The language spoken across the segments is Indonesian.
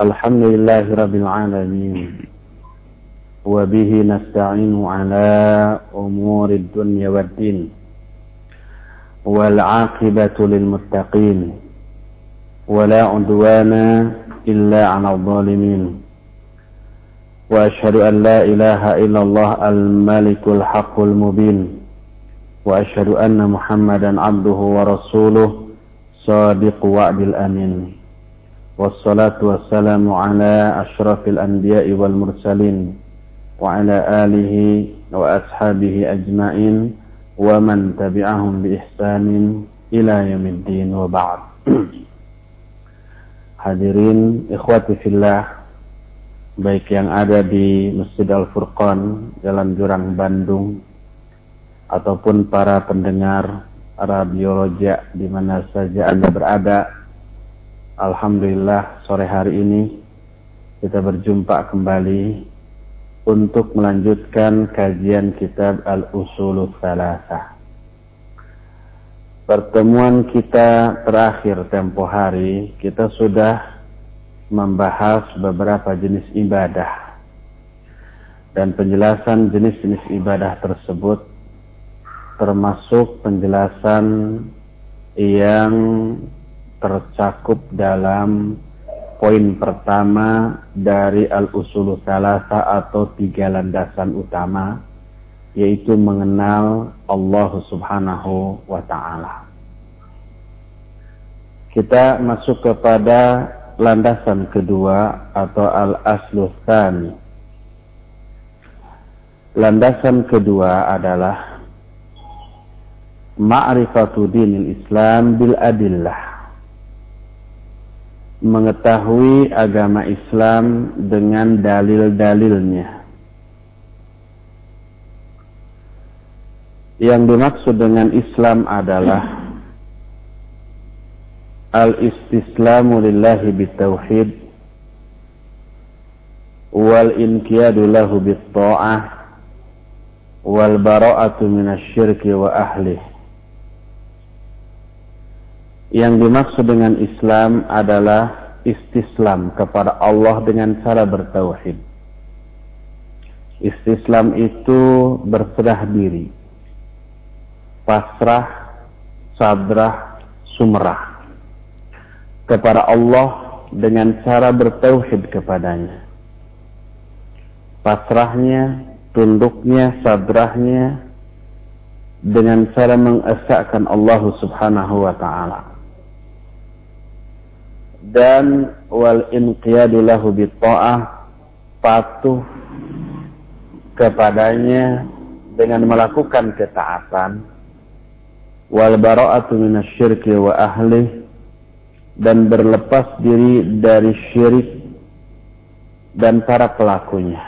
الحمد لله رب العالمين. وبه نستعين على أمور الدنيا والدين. والعاقبة للمتقين. ولا عدوان إلا على الظالمين. وأشهد أن لا إله إلا الله الملك الحق المبين. وأشهد أن محمدا عبده ورسوله صادق وعد الأمين. والصلاة والسلام على أشرف الأنبياء والمرسلين وعلى آله وأصحابه أجمعين ومن تبعهم بإحسان إلى يوم الدين وبعد Hadirin ikhwati fillah baik yang ada di Masjid Al-Furqan Jalan Jurang Bandung ataupun para pendengar radio Roja di mana saja Anda berada Alhamdulillah sore hari ini kita berjumpa kembali untuk melanjutkan kajian kitab Al-Usulul Salasah. Pertemuan kita terakhir tempo hari kita sudah membahas beberapa jenis ibadah dan penjelasan jenis-jenis ibadah tersebut termasuk penjelasan yang tercakup dalam poin pertama dari al-usul salasa atau tiga landasan utama yaitu mengenal Allah Subhanahu wa taala. Kita masuk kepada landasan kedua atau al-aslu tsani. Landasan kedua adalah ma'rifatu dinil Islam bil adillah mengetahui agama Islam dengan dalil-dalilnya. Yang dimaksud dengan Islam adalah al-istislamu lillahi bitauhid wal inqiyadu lahu bit-tha'ah wal bara'atu minasyirki wa ahlih yang dimaksud dengan Islam adalah istislam kepada Allah dengan cara bertauhid. Istislam itu berserah diri, pasrah, sabrah, sumrah kepada Allah dengan cara bertauhid kepadanya. Pasrahnya, tunduknya, sabrahnya dengan cara mengesahkan Allah Subhanahu wa taala dan wal inqiyadu lahu bitta'ah patuh kepadanya dengan melakukan ketaatan wal bara'atu minasyirki wa ahli dan berlepas diri dari syirik dan para pelakunya.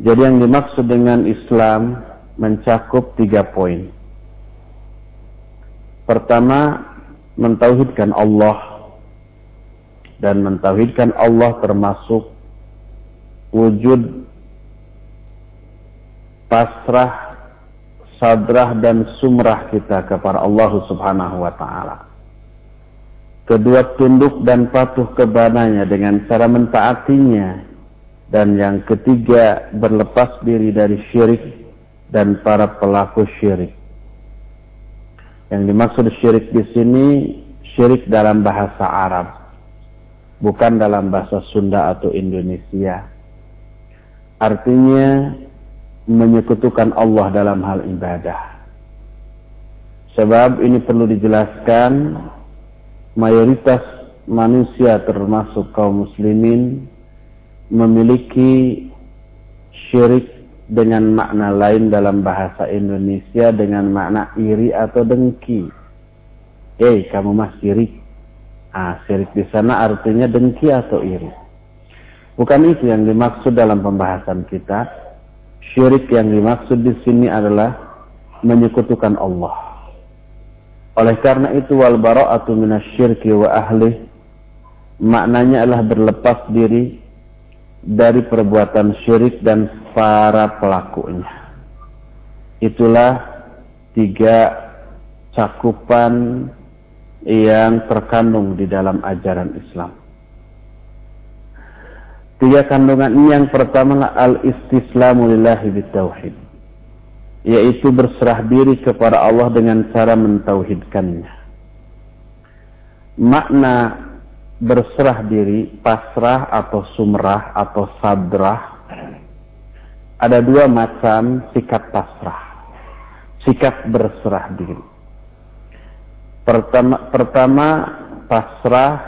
Jadi yang dimaksud dengan Islam mencakup tiga poin. Pertama, mentauhidkan Allah dan mentauhidkan Allah termasuk wujud pasrah, sadrah dan sumrah kita kepada Allah Subhanahu wa taala. Kedua tunduk dan patuh kepadanya dengan cara mentaatinya dan yang ketiga berlepas diri dari syirik dan para pelaku syirik. Yang dimaksud syirik di sini syirik dalam bahasa Arab, bukan dalam bahasa Sunda atau Indonesia. Artinya menyekutukan Allah dalam hal ibadah. Sebab ini perlu dijelaskan mayoritas manusia termasuk kaum muslimin memiliki syirik dengan makna lain dalam bahasa Indonesia dengan makna iri atau dengki. Eh, kamu mah sirik. Ah, sirik di sana artinya dengki atau iri. Bukan itu yang dimaksud dalam pembahasan kita. Syirik yang dimaksud di sini adalah menyekutukan Allah. Oleh karena itu wal bara'atu minasyirki wa ahli maknanya adalah berlepas diri dari perbuatan syirik dan para pelakunya. Itulah tiga cakupan yang terkandung di dalam ajaran Islam. Tiga kandungan ini yang pertama al-istislamu lillahi bitauhid. Yaitu berserah diri kepada Allah dengan cara mentauhidkannya. Makna berserah diri, pasrah atau sumrah atau sadrah. Ada dua macam sikap pasrah. Sikap berserah diri. Pertama, pertama pasrah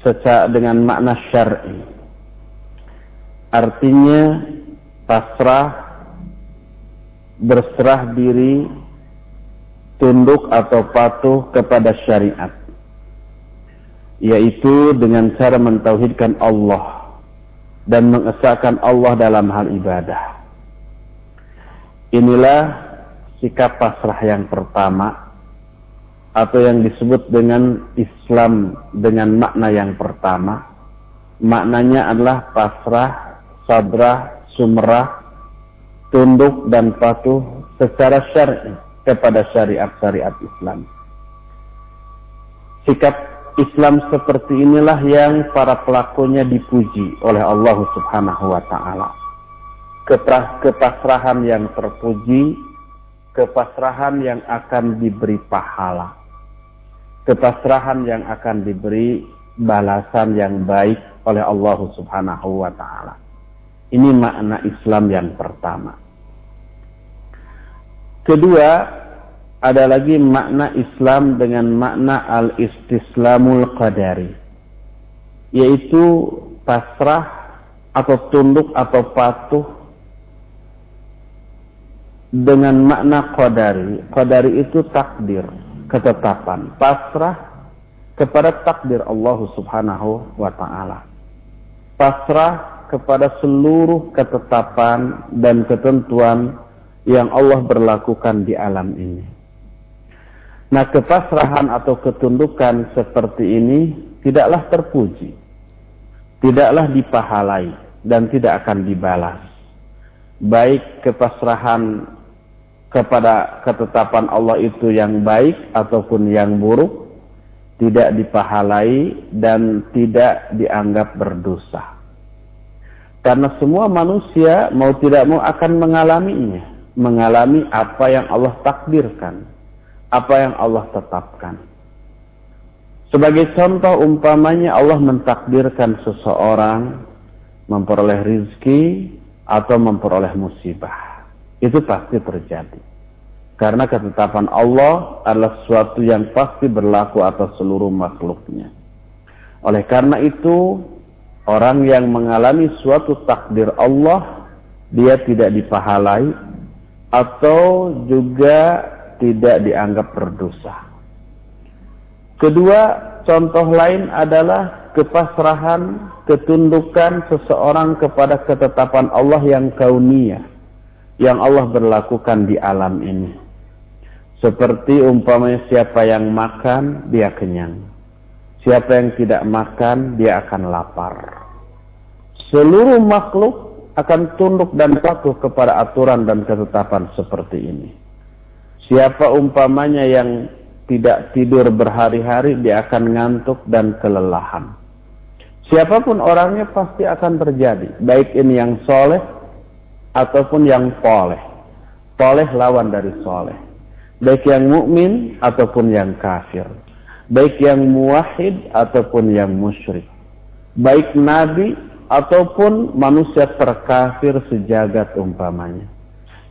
secara dengan makna syar'i Artinya pasrah, berserah diri, tunduk atau patuh kepada syariat. Yaitu dengan cara mentauhidkan Allah dan mengesahkan Allah dalam hal ibadah. Inilah sikap pasrah yang pertama atau yang disebut dengan Islam dengan makna yang pertama. Maknanya adalah pasrah sabrah, sumrah, tunduk dan patuh secara syar'i kepada syariat-syariat Islam. Sikap Islam seperti inilah yang para pelakunya dipuji oleh Allah Subhanahu wa taala. Kepasrahan yang terpuji, kepasrahan yang akan diberi pahala. Kepasrahan yang akan diberi balasan yang baik oleh Allah Subhanahu wa taala. Ini makna Islam yang pertama. Kedua, ada lagi makna Islam dengan makna al-istislamul qadari. Yaitu pasrah atau tunduk atau patuh dengan makna qadari. Qadari itu takdir, ketetapan. Pasrah kepada takdir Allah subhanahu wa ta'ala. Pasrah kepada seluruh ketetapan dan ketentuan yang Allah berlakukan di alam ini. Nah, kepasrahan atau ketundukan seperti ini tidaklah terpuji, tidaklah dipahalai, dan tidak akan dibalas. Baik kepasrahan kepada ketetapan Allah itu yang baik ataupun yang buruk, tidak dipahalai dan tidak dianggap berdosa. Karena semua manusia mau tidak mau akan mengalaminya. Mengalami apa yang Allah takdirkan. Apa yang Allah tetapkan. Sebagai contoh umpamanya Allah mentakdirkan seseorang memperoleh rizki atau memperoleh musibah. Itu pasti terjadi. Karena ketetapan Allah adalah sesuatu yang pasti berlaku atas seluruh makhluknya. Oleh karena itu, Orang yang mengalami suatu takdir Allah, dia tidak dipahalai atau juga tidak dianggap berdosa. Kedua, contoh lain adalah kepasrahan, ketundukan seseorang kepada ketetapan Allah yang kaunia, yang Allah berlakukan di alam ini. Seperti umpamanya siapa yang makan, dia kenyang. Siapa yang tidak makan, dia akan lapar. Seluruh makhluk akan tunduk dan patuh kepada aturan dan ketetapan seperti ini. Siapa umpamanya yang tidak tidur berhari-hari, dia akan ngantuk dan kelelahan. Siapa pun orangnya pasti akan terjadi. Baik ini yang soleh ataupun yang poleh. Poleh lawan dari soleh. Baik yang mukmin ataupun yang kafir baik yang muwahid ataupun yang musyrik, baik nabi ataupun manusia terkafir sejagat umpamanya.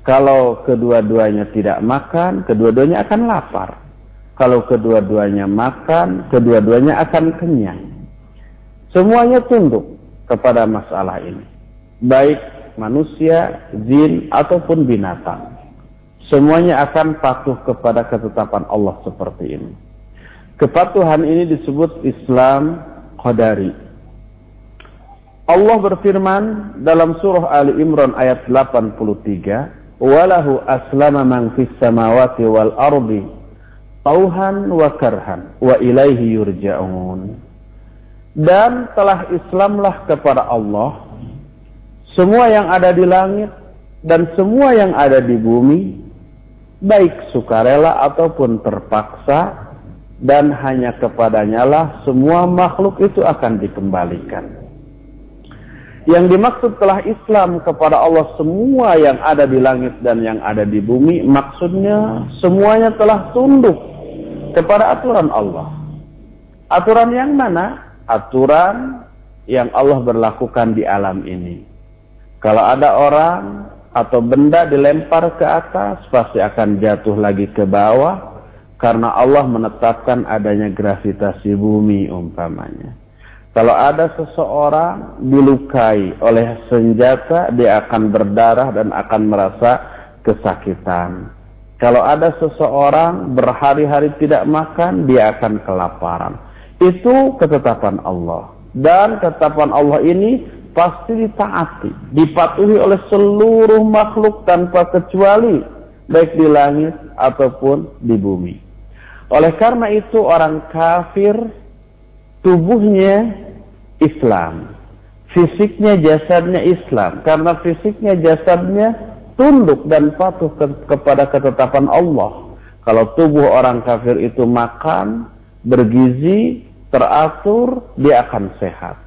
Kalau kedua-duanya tidak makan, kedua-duanya akan lapar. Kalau kedua-duanya makan, kedua-duanya akan kenyang. Semuanya tunduk kepada masalah ini. Baik manusia, jin, ataupun binatang. Semuanya akan patuh kepada ketetapan Allah seperti ini. Kepatuhan ini disebut Islam Qadari. Allah berfirman dalam surah Ali Imran ayat 83, "Walahu aslama man fis samawati wal ardi tauhan wa karhan wa ilaihi yurja'un." Dan telah Islamlah kepada Allah semua yang ada di langit dan semua yang ada di bumi baik sukarela ataupun terpaksa dan hanya kepadanya lah semua makhluk itu akan dikembalikan. Yang dimaksud telah Islam kepada Allah semua yang ada di langit dan yang ada di bumi, maksudnya semuanya telah tunduk kepada aturan Allah. Aturan yang mana? Aturan yang Allah berlakukan di alam ini. Kalau ada orang atau benda dilempar ke atas, pasti akan jatuh lagi ke bawah karena Allah menetapkan adanya gravitasi bumi umpamanya. Kalau ada seseorang dilukai oleh senjata, dia akan berdarah dan akan merasa kesakitan. Kalau ada seseorang berhari-hari tidak makan, dia akan kelaparan. Itu ketetapan Allah. Dan ketetapan Allah ini pasti ditaati, dipatuhi oleh seluruh makhluk tanpa kecuali, baik di langit ataupun di bumi. Oleh karena itu orang kafir tubuhnya Islam. Fisiknya jasadnya Islam. Karena fisiknya jasadnya tunduk dan patuh ke kepada ketetapan Allah. Kalau tubuh orang kafir itu makan, bergizi, teratur, dia akan sehat.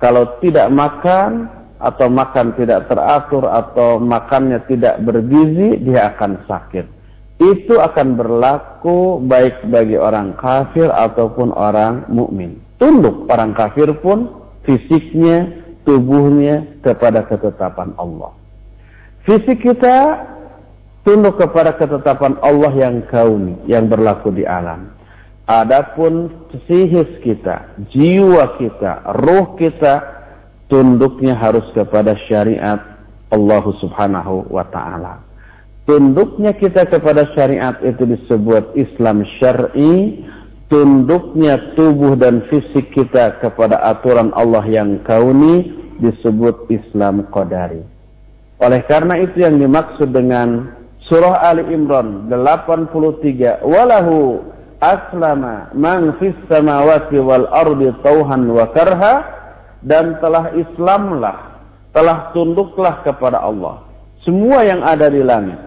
Kalau tidak makan, atau makan tidak teratur, atau makannya tidak bergizi, dia akan sakit itu akan berlaku baik bagi orang kafir ataupun orang mukmin. Tunduk orang kafir pun fisiknya, tubuhnya kepada ketetapan Allah. Fisik kita tunduk kepada ketetapan Allah yang kauni, yang berlaku di alam. Adapun sihis kita, jiwa kita, roh kita tunduknya harus kepada syariat Allah Subhanahu wa taala tunduknya kita kepada syariat itu disebut Islam syar'i, tunduknya tubuh dan fisik kita kepada aturan Allah yang kauni disebut Islam qadari. Oleh karena itu yang dimaksud dengan surah Ali Imran 83, walahu aslama man fis samawati wal ardi tauhan wa karha dan telah Islamlah, telah tunduklah kepada Allah. Semua yang ada di langit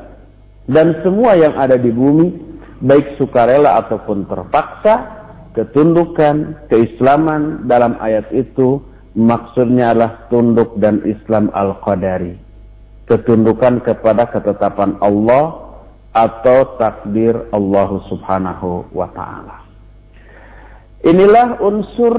dan semua yang ada di bumi, baik sukarela ataupun terpaksa, ketundukan, keislaman dalam ayat itu maksudnya adalah tunduk dan Islam al-Qadari. Ketundukan kepada ketetapan Allah atau takdir Allah subhanahu wa ta'ala. Inilah unsur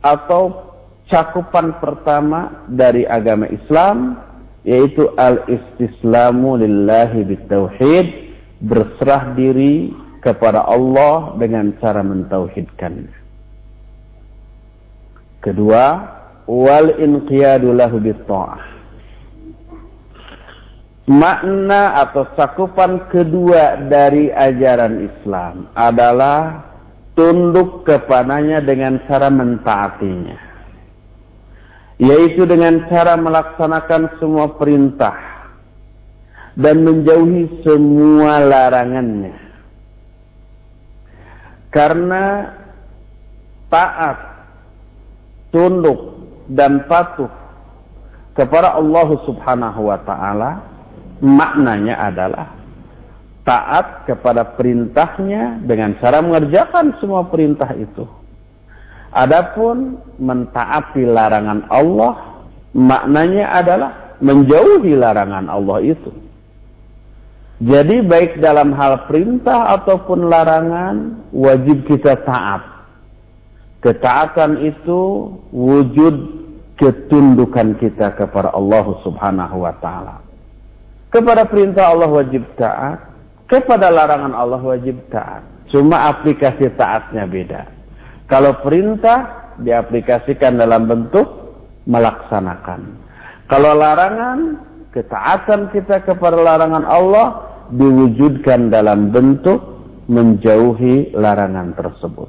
atau cakupan pertama dari agama Islam yaitu al-istislamu lillahi bitauhid berserah diri kepada Allah dengan cara mentauhidkan. Kedua, wal inqiyadu lahu bitta'ah. Makna atau cakupan kedua dari ajaran Islam adalah tunduk kepadanya dengan cara mentaatinya yaitu dengan cara melaksanakan semua perintah dan menjauhi semua larangannya. Karena taat, tunduk dan patuh kepada Allah Subhanahu wa taala maknanya adalah taat kepada perintahnya dengan cara mengerjakan semua perintah itu Adapun mentaati larangan Allah maknanya adalah menjauhi larangan Allah itu. Jadi baik dalam hal perintah ataupun larangan wajib kita taat. Ketaatan itu wujud ketundukan kita kepada Allah Subhanahu wa taala. Kepada perintah Allah wajib taat, kepada larangan Allah wajib taat. Cuma aplikasi taatnya beda. Kalau perintah diaplikasikan dalam bentuk melaksanakan. Kalau larangan, ketaatan kita kepada larangan Allah diwujudkan dalam bentuk menjauhi larangan tersebut.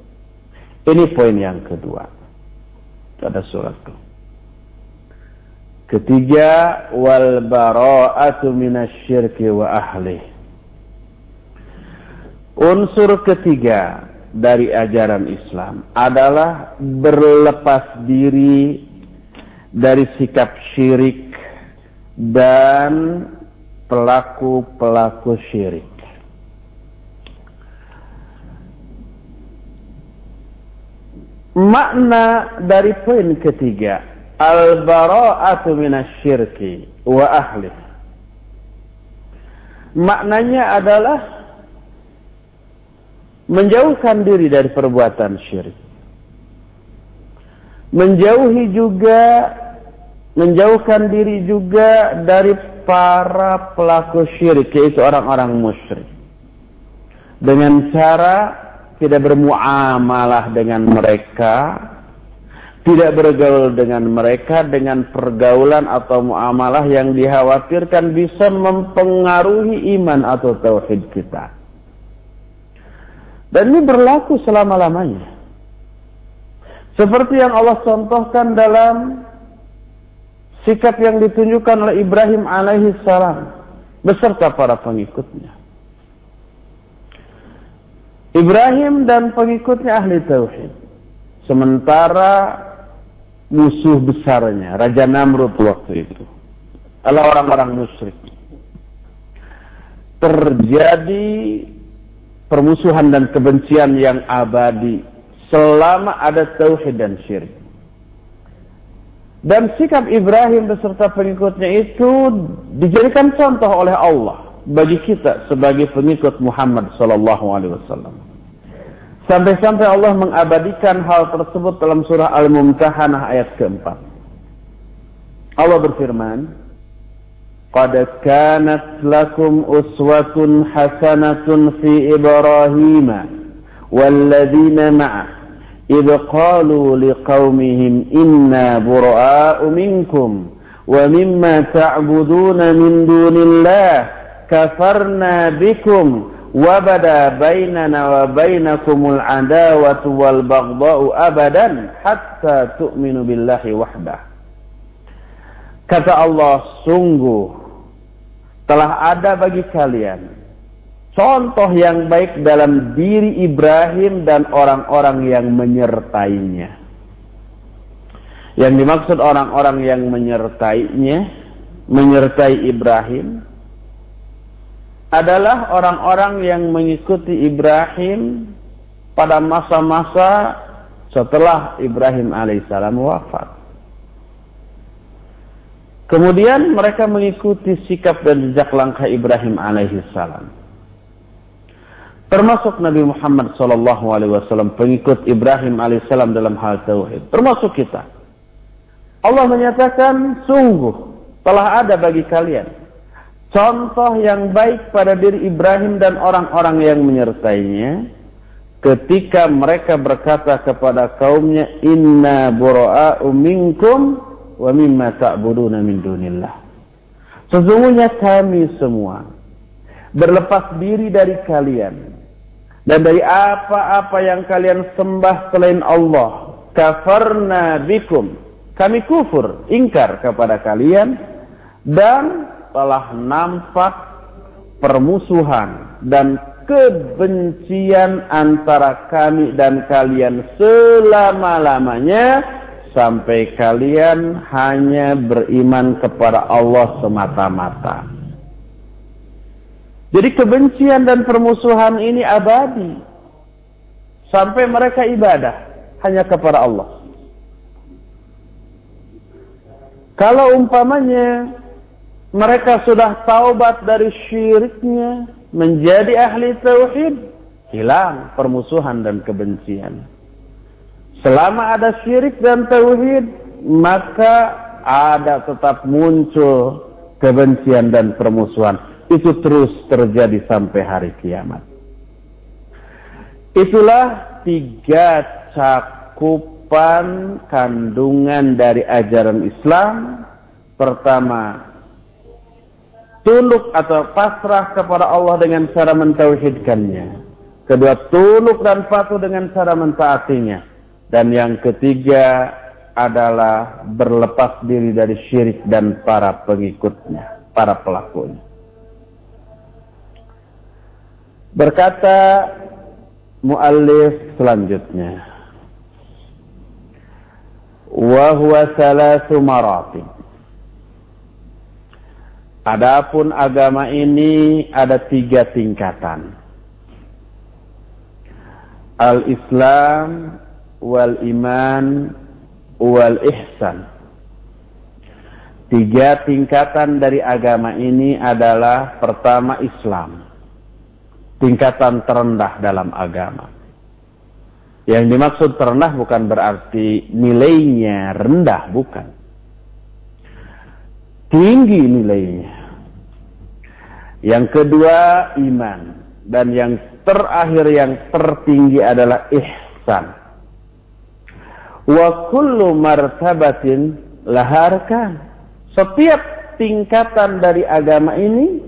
Ini poin yang kedua. Pada surat itu. Ketiga, wal bara'atu minasyirki wa ahli. Unsur ketiga dari ajaran Islam adalah berlepas diri dari sikap syirik dan pelaku-pelaku syirik. makna dari poin ketiga al-bara'atu minasyirki wa ahli maknanya adalah menjauhkan diri dari perbuatan syirik menjauhi juga menjauhkan diri juga dari para pelaku syirik yaitu orang-orang musyrik dengan cara tidak bermuamalah dengan mereka, tidak bergaul dengan mereka dengan pergaulan atau muamalah yang dikhawatirkan bisa mempengaruhi iman atau tauhid kita. Dan ini berlaku selama-lamanya. Seperti yang Allah contohkan dalam sikap yang ditunjukkan oleh Ibrahim alaihi salam beserta para pengikutnya. Ibrahim dan pengikutnya ahli tauhid. Sementara musuh besarnya, Raja Namrud waktu itu, adalah orang-orang musyrik. Terjadi permusuhan dan kebencian yang abadi selama ada tauhid dan syirik. Dan sikap Ibrahim beserta pengikutnya itu dijadikan contoh oleh Allah bagi kita sebagai pengikut Muhammad sallallahu alaihi wasallam. Sampai-sampai Allah mengabadikan hal tersebut dalam surah Al-Mumtahanah ayat keempat. Allah berfirman, "Qad lakum uswatun hasanatun fi Ibrahim walladzina ma'ah إذ قالوا لقومهم إنا براء منكم ومما تعبدون من دون الله كفرنا بكم وبدا بيننا وبينكم العداوة والبغضاء أبدا حتى تؤمنوا بالله وحده Kata Allah, sungguh telah ada bagi kalian contoh yang baik dalam diri Ibrahim dan orang-orang yang menyertainya. Yang dimaksud orang-orang yang menyertainya, menyertai Ibrahim, adalah orang-orang yang mengikuti Ibrahim pada masa-masa setelah Ibrahim alaihissalam wafat. Kemudian mereka mengikuti sikap dan jejak langkah Ibrahim alaihissalam. Termasuk Nabi Muhammad sallallahu alaihi wasallam pengikut Ibrahim alaihissalam dalam hal tauhid. Termasuk kita. Allah menyatakan sungguh telah ada bagi kalian contoh yang baik pada diri Ibrahim dan orang-orang yang menyertainya ketika mereka berkata kepada kaumnya inna bura'u minkum wa mimma ta'buduna min dunillah sesungguhnya kami semua berlepas diri dari kalian dan dari apa-apa yang kalian sembah selain Allah kafarna bikum kami kufur ingkar kepada kalian dan telah nampak permusuhan dan kebencian antara kami dan kalian selama-lamanya sampai kalian hanya beriman kepada Allah semata-mata. Jadi kebencian dan permusuhan ini abadi sampai mereka ibadah hanya kepada Allah. Kalau umpamanya mereka sudah taubat dari syiriknya, menjadi ahli tauhid, hilang permusuhan dan kebencian. Selama ada syirik dan tauhid, maka ada tetap muncul kebencian dan permusuhan. Itu terus terjadi sampai hari kiamat. Itulah tiga cakupan kandungan dari ajaran Islam. Pertama, tunduk atau pasrah kepada Allah dengan cara mentauhidkannya. Kedua, tunduk dan patuh dengan cara mentaatinya. Dan yang ketiga adalah berlepas diri dari syirik dan para pengikutnya, para pelakunya. Berkata muallif selanjutnya. Wa huwa salasu maratib Adapun agama ini ada tiga tingkatan. Al-Islam wal iman wal ihsan. Tiga tingkatan dari agama ini adalah pertama Islam. Tingkatan terendah dalam agama. Yang dimaksud terendah bukan berarti nilainya rendah, bukan. Tinggi nilainya. Yang kedua iman. Dan yang terakhir yang tertinggi adalah ihsan. Wa kullu martabatin laharkan. Setiap tingkatan dari agama ini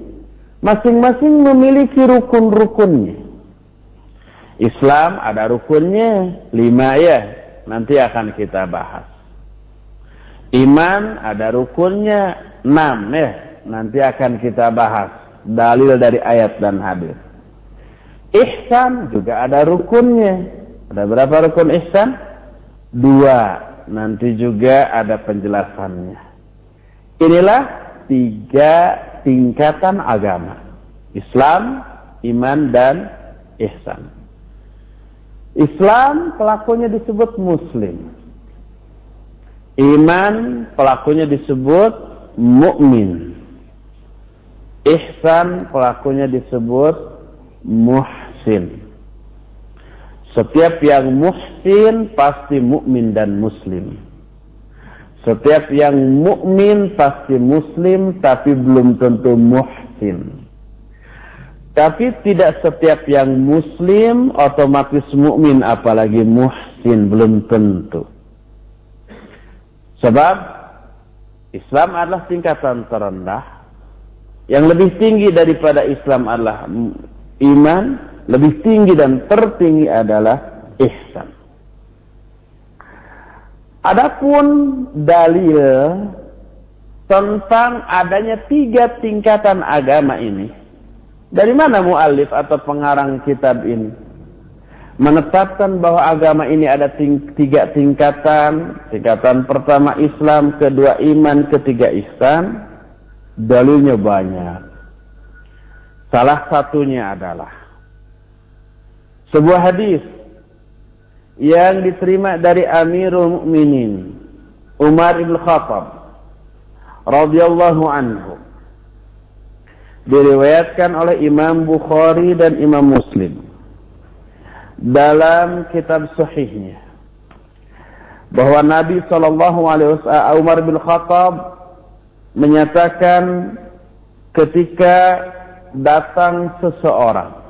masing-masing memiliki rukun-rukunnya. Islam ada rukunnya lima ya, nanti akan kita bahas. Iman ada rukunnya enam ya, nanti akan kita bahas. Dalil dari ayat dan hadis. Ihsan juga ada rukunnya. Ada berapa rukun ihsan? Dua. Nanti juga ada penjelasannya. Inilah tiga tingkatan agama. Islam, iman, dan ihsan. Islam pelakunya disebut muslim. Iman pelakunya disebut mukmin. Ihsan pelakunya disebut muhsin. Setiap yang muhsin pasti mukmin dan muslim. Setiap yang mukmin pasti muslim tapi belum tentu muhsin. Tapi tidak setiap yang muslim otomatis mukmin apalagi muhsin belum tentu. Sebab Islam adalah tingkatan terendah. Yang lebih tinggi daripada Islam adalah iman, lebih tinggi dan tertinggi adalah ihsan. Adapun dalil tentang adanya tiga tingkatan agama ini dari mana mu'alif atau pengarang kitab ini? Menetapkan bahwa agama ini ada tiga tingkatan. Tingkatan pertama Islam, kedua iman, ketiga ihsan. Dalilnya banyak. Salah satunya adalah sebuah hadis yang diterima dari Amirul Mukminin Umar bin Khattab radhiyallahu anhu. Diriwayatkan oleh Imam Bukhari dan Imam Muslim dalam kitab sahihnya bahwa Nabi Shallallahu Alaihi Wasallam Umar bin Khattab menyatakan ketika datang seseorang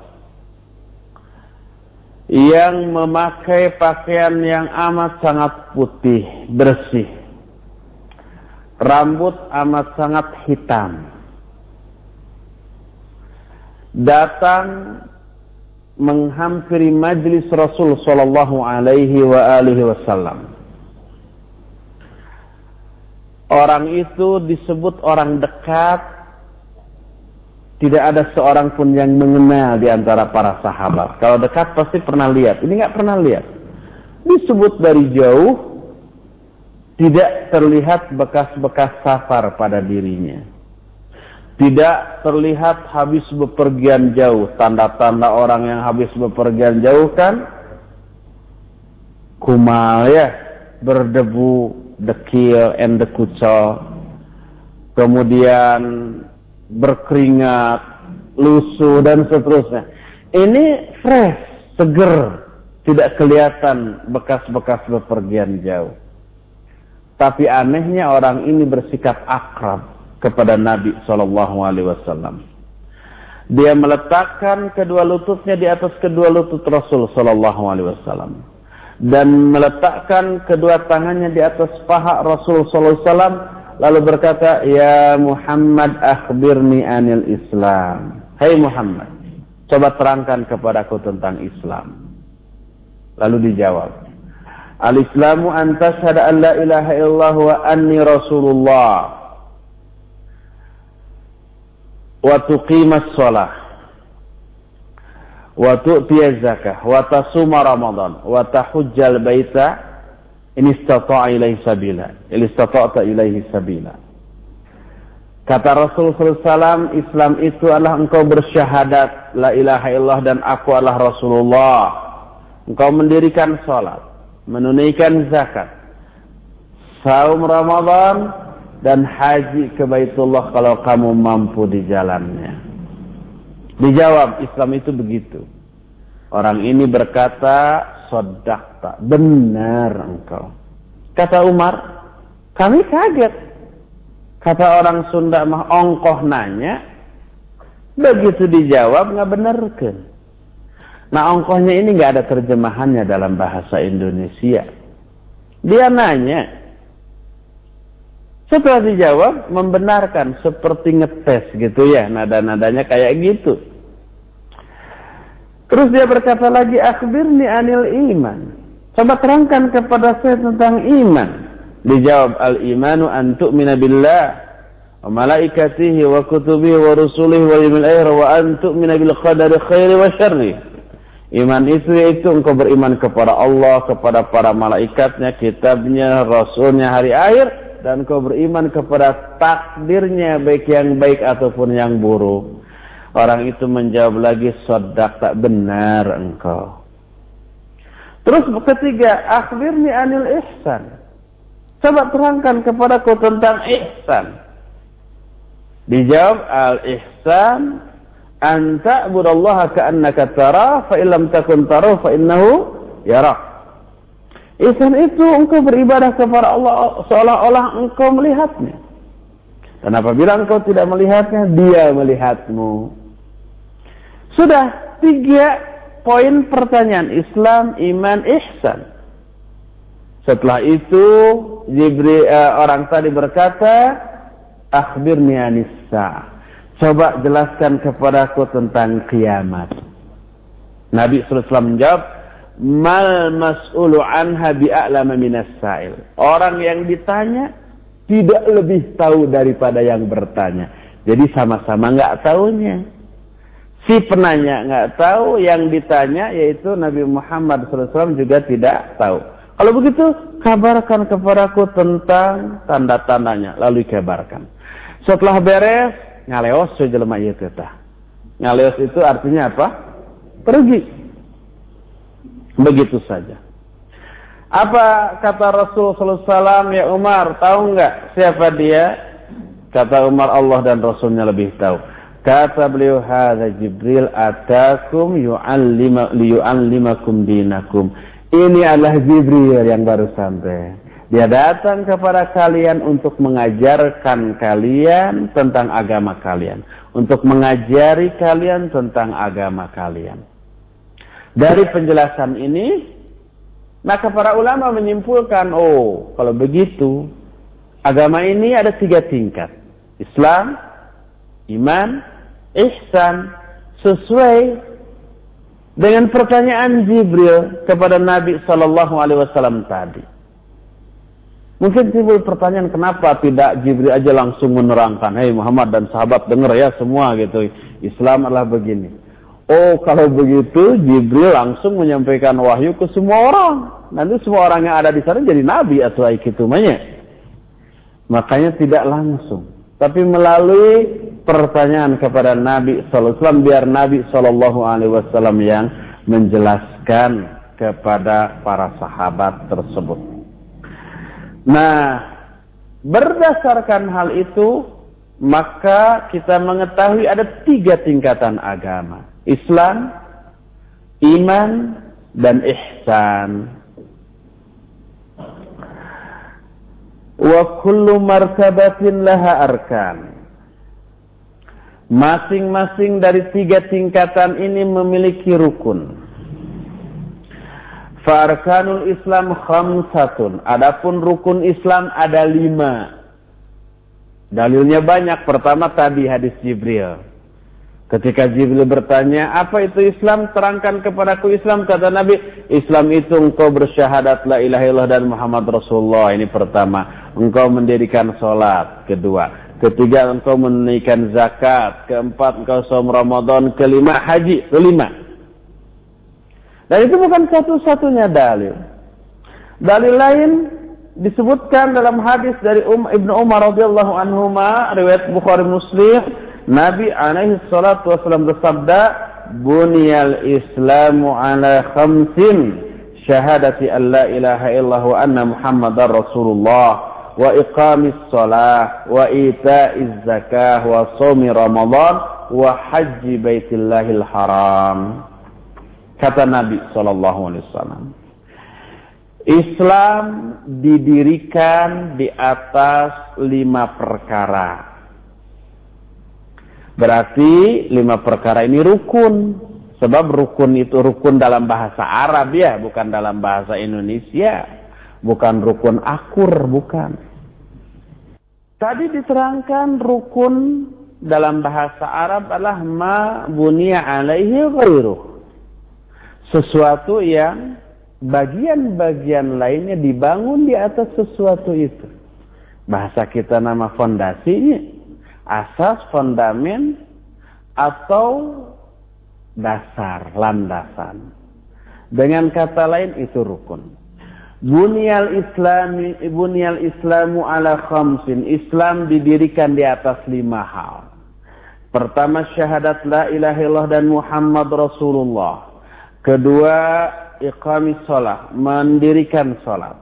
yang memakai pakaian yang amat sangat putih, bersih. Rambut amat sangat hitam datang menghampiri majlis Rasul sallallahu alaihi wa alihi wasallam. Orang itu disebut orang dekat. Tidak ada seorang pun yang mengenal di antara para sahabat. Kalau dekat pasti pernah lihat. Ini nggak pernah lihat. Disebut dari jauh, tidak terlihat bekas-bekas safar pada dirinya tidak terlihat habis bepergian jauh. Tanda-tanda orang yang habis bepergian jauh kan kumal ya, berdebu, dekil, endekucol. Kemudian berkeringat, lusuh dan seterusnya. Ini fresh, seger, tidak kelihatan bekas-bekas bepergian jauh. Tapi anehnya orang ini bersikap akrab kepada Nabi Shallallahu Alaihi Wasallam. Dia meletakkan kedua lututnya di atas kedua lutut Rasul Shallallahu Alaihi Wasallam dan meletakkan kedua tangannya di atas paha Rasul Sallallahu Alaihi Wasallam lalu berkata, Ya Muhammad akhbirni anil Islam. Hai Muhammad, coba terangkan kepadaku tentang Islam. Lalu dijawab, Al-Islamu antashhadu an la ilaha illallah wa anni Rasulullah wa tuqimas shalah wa tu'tiyaz zakah wa tasuma ramadan wa tahujjal baita in istata'a ilaihi sabila in istata'ta ilaihi sabila kata Rasul SAW Islam itu adalah engkau bersyahadat la ilaha illallah dan aku adalah Rasulullah engkau mendirikan salat menunaikan zakat, saum Ramadan, dan haji ke Baitullah kalau kamu mampu di jalannya. Dijawab, Islam itu begitu. Orang ini berkata, sodakta, benar engkau. Kata Umar, kami kaget. Kata orang Sunda mah ongkoh nanya, begitu dijawab nggak benar kan? Nah ongkohnya ini nggak ada terjemahannya dalam bahasa Indonesia. Dia nanya, setelah dijawab, membenarkan seperti ngetes gitu ya, nada-nadanya kayak gitu. Terus dia berkata lagi, akhbirni anil iman. Coba terangkan kepada saya tentang iman. Dijawab, al-imanu an tu'mina billah wa malaikatihi wa kutubihi wa rusulihi wa yawmil akhir wa an tu'mina bil qadari khairi wa syarri. Iman itu yaitu engkau beriman kepada Allah, kepada para malaikatnya, kitabnya, rasulnya, hari akhir, dan kau beriman kepada takdirnya baik yang baik ataupun yang buruk. Orang itu menjawab lagi sodak tak benar engkau. Terus ketiga, akhbirni anil ihsan. Coba terangkan kepadaku tentang ihsan. Dijawab al-ihsan an ta'budallaha ka'annaka tara fa illam takun tara fa innahu yarak. Ihsan itu engkau beribadah kepada Allah seolah-olah engkau melihatnya. Dan apabila engkau tidak melihatnya, dia melihatmu. Sudah tiga poin pertanyaan Islam, iman, ihsan. Setelah itu Jibril uh, orang tadi berkata, "Akhbirni anissa." Coba jelaskan kepadaku tentang kiamat. Nabi SAW menjawab, mal mas'ulu anha bi'a'lama minas sa'il. Orang yang ditanya tidak lebih tahu daripada yang bertanya. Jadi sama-sama nggak tahunya. Si penanya nggak tahu, yang ditanya yaitu Nabi Muhammad SAW juga tidak tahu. Kalau begitu, kabarkan kepadaku tentang tanda-tandanya. Lalu kabarkan. Setelah beres, ngaleos sejelema ieu teh. Ngaleos itu artinya apa? Pergi. Begitu saja. Apa kata Rasul SAW ya Umar? Tahu nggak siapa dia? Kata Umar Allah dan Rasulnya lebih tahu. Kata beliau hadza Jibril atakum yu'allima liyu'allimakum dinakum. Ini adalah Jibril yang baru sampai. Dia datang kepada kalian untuk mengajarkan kalian tentang agama kalian, untuk mengajari kalian tentang agama kalian. Dari penjelasan ini, maka para ulama menyimpulkan, oh, kalau begitu, agama ini ada tiga tingkat. Islam, iman, ihsan, sesuai dengan pertanyaan Jibril kepada Nabi Shallallahu Alaihi Wasallam tadi. Mungkin timbul pertanyaan kenapa tidak Jibril aja langsung menerangkan, Hei Muhammad dan sahabat dengar ya semua gitu. Islam adalah begini. Oh kalau begitu Jibril langsung menyampaikan wahyu ke semua orang. Nanti semua orang yang ada di sana jadi nabi atau ikitumanya. Makanya tidak langsung. Tapi melalui pertanyaan kepada Nabi SAW biar Nabi SAW yang menjelaskan kepada para sahabat tersebut. Nah, berdasarkan hal itu, maka kita mengetahui ada tiga tingkatan agama. Islam, iman, dan ihsan. Wa kullu martabatin laha arkan. Masing-masing dari tiga tingkatan ini memiliki rukun. Farkanul Islam khamsatun. Adapun rukun Islam ada lima. Dalilnya banyak. Pertama tadi hadis Jibril. Ketika Jibril bertanya, apa itu Islam? Terangkan kepadaku Islam. Kata Nabi, Islam itu engkau bersyahadat la ilaha illallah dan Muhammad Rasulullah. Ini pertama. Engkau mendirikan sholat. Kedua. Ketiga, engkau menunaikan zakat. Keempat, engkau som Ramadan. Kelima, haji. Kelima. Dan itu bukan satu-satunya dalil. Dalil lain disebutkan dalam hadis dari um, Ibnu Umar radhiyallahu anhu riwayat Bukhari Muslim Nabi alaihi salatu wasallam bersabda, "Bunyal Islamu ala khamsin syahadati an la ilaha illallah wa anna muhammadar rasulullah wa iqamis salah wa ita'iz zakah wa sawmi ramadan wa haji baitillahil haram kata Nabi sallallahu alaihi wasallam Islam didirikan di atas lima perkara Berarti lima perkara ini rukun. Sebab rukun itu rukun dalam bahasa Arab ya, bukan dalam bahasa Indonesia. Bukan rukun akur, bukan. Tadi diterangkan rukun dalam bahasa Arab adalah ma bunia alaihi ghairuh. Sesuatu yang bagian-bagian lainnya dibangun di atas sesuatu itu. Bahasa kita nama fondasinya asas, fondamen, atau dasar, landasan. Dengan kata lain itu rukun. Bunyal Islami, bunyal Islamu ala khamsin. Islam didirikan di atas lima hal. Pertama syahadat la ilaha illallah dan Muhammad Rasulullah. Kedua iqamis sholat, mendirikan sholat.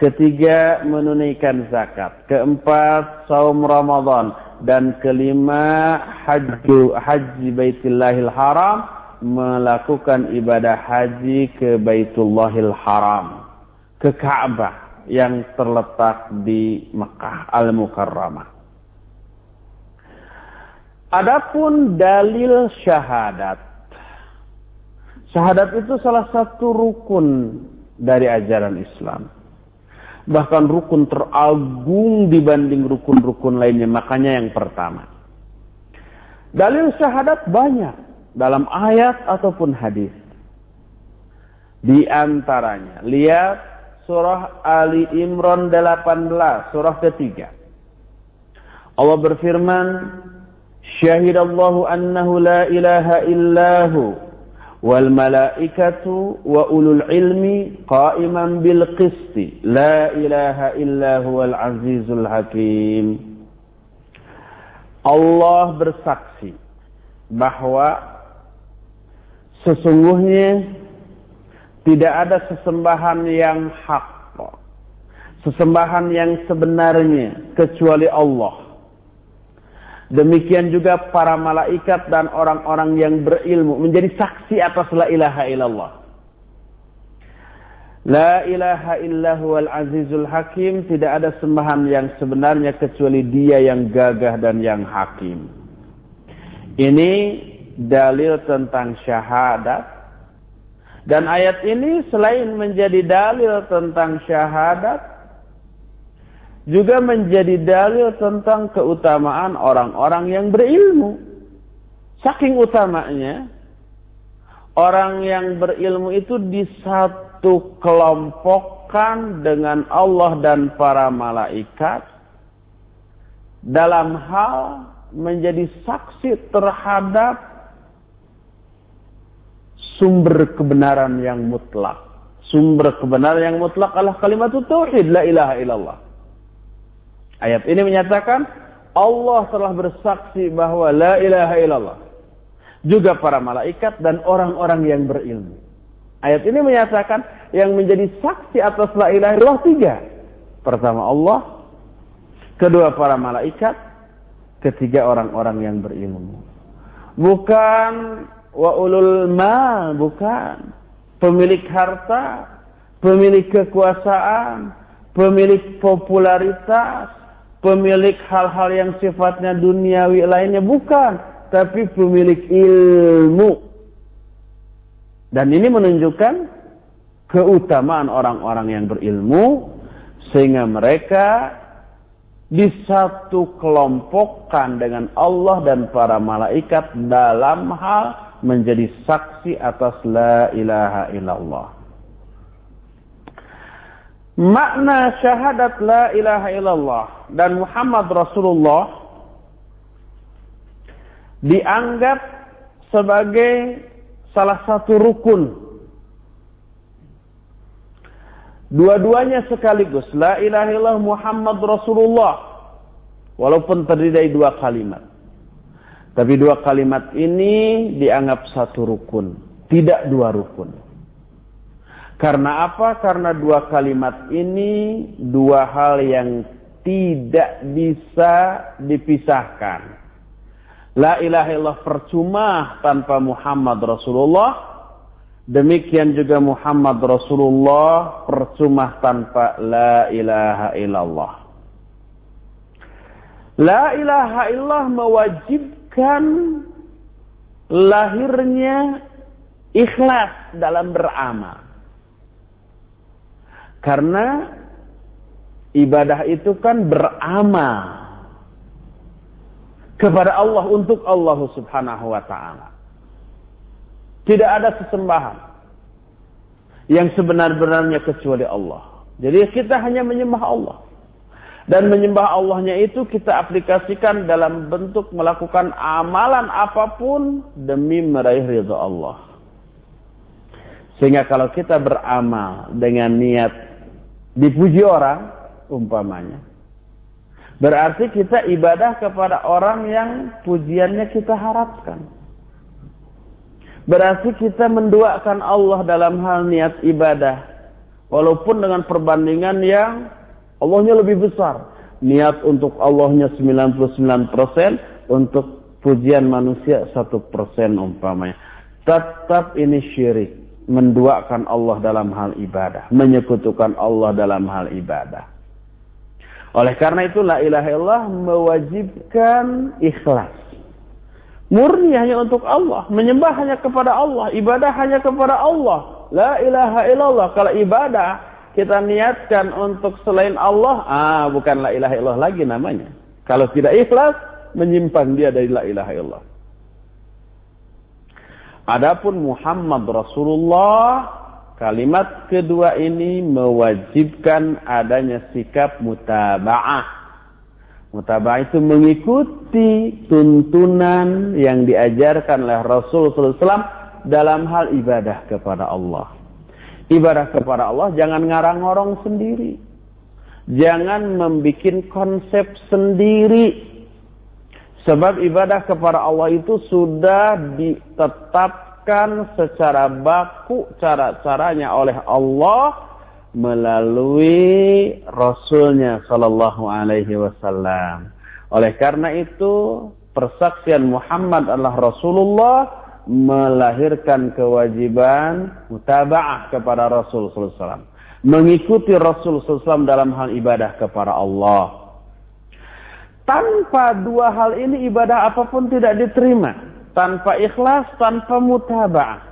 Ketiga menunaikan zakat. Keempat saum Ramadan dan kelima haji haji Baitullahil Haram melakukan ibadah haji ke Baitullahil Haram ke Ka'bah yang terletak di Mekah Al-Mukarramah. Adapun dalil syahadat. Syahadat itu salah satu rukun dari ajaran Islam bahkan rukun teragung dibanding rukun-rukun lainnya. Makanya yang pertama. Dalil syahadat banyak dalam ayat ataupun hadis. Di antaranya, lihat surah Ali Imran 18, surah ketiga. Allah berfirman, Syahidallahu annahu la ilaha illahu wal malaikatu wa ulul ilmi qa'iman bil qisti la ilaha illa huwal azizul hakim Allah bersaksi bahwa sesungguhnya tidak ada sesembahan yang hak sesembahan yang sebenarnya kecuali Allah Demikian juga para malaikat dan orang-orang yang berilmu menjadi saksi atas la ilaha illallah. La ilaha illahu azizul hakim. Tidak ada sembahan yang sebenarnya kecuali dia yang gagah dan yang hakim. Ini dalil tentang syahadat. Dan ayat ini selain menjadi dalil tentang syahadat, juga menjadi dalil tentang keutamaan orang-orang yang berilmu. Saking utamanya, orang yang berilmu itu disatu kelompokkan dengan Allah dan para malaikat dalam hal menjadi saksi terhadap sumber kebenaran yang mutlak. Sumber kebenaran yang mutlak adalah kalimat tauhid la ilaha illallah. Ayat ini menyatakan Allah telah bersaksi bahwa la ilaha illallah. Juga para malaikat dan orang-orang yang berilmu. Ayat ini menyatakan yang menjadi saksi atas la ilaha illallah tiga. Pertama Allah, kedua para malaikat, ketiga orang-orang yang berilmu. Bukan wa ulul mal, bukan. Pemilik harta, pemilik kekuasaan, pemilik popularitas, pemilik hal-hal yang sifatnya duniawi lainnya bukan, tapi pemilik ilmu. Dan ini menunjukkan keutamaan orang-orang yang berilmu sehingga mereka disatu kelompokkan dengan Allah dan para malaikat dalam hal menjadi saksi atas la ilaha illallah. Makna syahadat la ilaha illallah dan Muhammad Rasulullah dianggap sebagai salah satu rukun. Dua-duanya sekaligus. La ilaha illallah Muhammad Rasulullah. Walaupun terdiri dari dua kalimat. Tapi dua kalimat ini dianggap satu rukun. Tidak dua rukun. Karena apa? Karena dua kalimat ini dua hal yang tidak bisa dipisahkan. La ilaha illallah percuma tanpa Muhammad Rasulullah. Demikian juga Muhammad Rasulullah percuma tanpa la ilaha illallah. La ilaha illallah mewajibkan lahirnya ikhlas dalam beramal. Karena ibadah itu kan beramal kepada Allah untuk Allah Subhanahu wa taala. Tidak ada sesembahan yang sebenar-benarnya kecuali Allah. Jadi kita hanya menyembah Allah. Dan menyembah Allahnya itu kita aplikasikan dalam bentuk melakukan amalan apa pun demi meraih ridha Allah. Sehingga kalau kita beramal dengan niat dipuji orang, umpamanya. Berarti kita ibadah kepada orang yang pujiannya kita harapkan. Berarti kita menduakan Allah dalam hal niat ibadah. Walaupun dengan perbandingan yang Allahnya lebih besar. Niat untuk Allahnya 99%, untuk pujian manusia 1% umpamanya. Tetap ini syirik. Menduakan Allah dalam hal ibadah. Menyekutukan Allah dalam hal ibadah. Oleh karena itu la ilaha illallah mewajibkan ikhlas. Murni hanya untuk Allah. Menyembah hanya kepada Allah. Ibadah hanya kepada Allah. La ilaha illallah. Kalau ibadah kita niatkan untuk selain Allah, ah bukan la ilaha illallah lagi namanya. Kalau tidak ikhlas, menyimpan dia dari la ilaha illallah. Adapun Muhammad Rasulullah, kalimat kedua ini mewajibkan adanya sikap mutaba'ah. Mutaba'ah itu mengikuti tuntunan yang diajarkan oleh Rasul SAW dalam hal ibadah kepada Allah ibadah kepada Allah jangan ngarang-ngorong sendiri. Jangan membuat konsep sendiri. Sebab ibadah kepada Allah itu sudah ditetapkan secara baku cara-caranya oleh Allah melalui Rasulnya Sallallahu Alaihi Wasallam. Oleh karena itu persaksian Muhammad adalah Rasulullah melahirkan kewajiban mutaba'ah kepada Rasul SAW. Mengikuti Rasul SAW dalam hal ibadah kepada Allah. Tanpa dua hal ini ibadah apa pun tidak diterima. Tanpa ikhlas, tanpa mutaba'ah.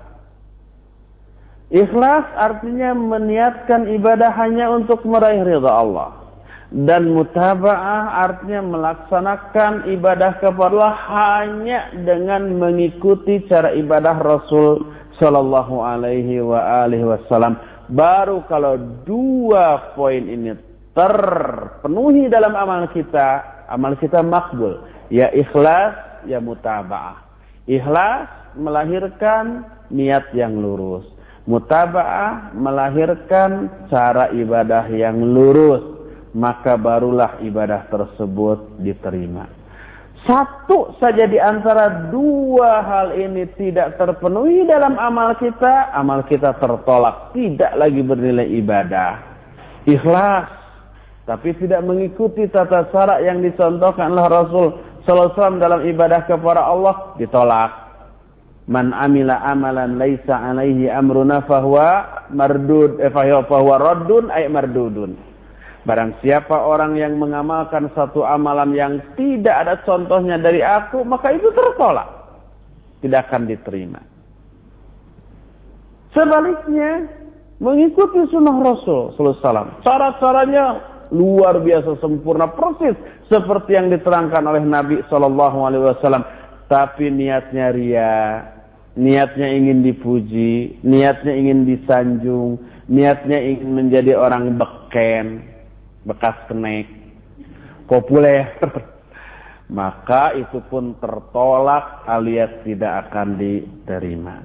Ikhlas artinya meniatkan ibadah hanya untuk meraih ridha Allah dan mutaba'ah artinya melaksanakan ibadah kepada Allah hanya dengan mengikuti cara ibadah Rasul Shallallahu Alaihi wa Wasallam. Baru kalau dua poin ini terpenuhi dalam amal kita, amal kita makbul. Ya ikhlas, ya mutaba'ah. Ikhlas melahirkan niat yang lurus. Mutaba'ah melahirkan cara ibadah yang lurus maka barulah ibadah tersebut diterima. Satu saja di antara dua hal ini tidak terpenuhi dalam amal kita, amal kita tertolak, tidak lagi bernilai ibadah. Ikhlas, tapi tidak mengikuti tata cara yang dicontohkan oleh Rasul Sallallahu dalam ibadah kepada Allah, ditolak. Man amila amalan laisa alaihi amruna fahuwa mardud eh, fahuwa raddun ay mardudun. Barang siapa orang yang mengamalkan satu amalan yang tidak ada contohnya dari aku, maka itu tertolak. Tidak akan diterima. Sebaliknya, mengikuti sunnah Rasul SAW. Cara-caranya luar biasa sempurna, persis seperti yang diterangkan oleh Nabi SAW. Tapi niatnya ria, niatnya ingin dipuji, niatnya ingin disanjung, niatnya ingin menjadi orang beken bekas kenek populer. Maka itu pun tertolak alias tidak akan diterima.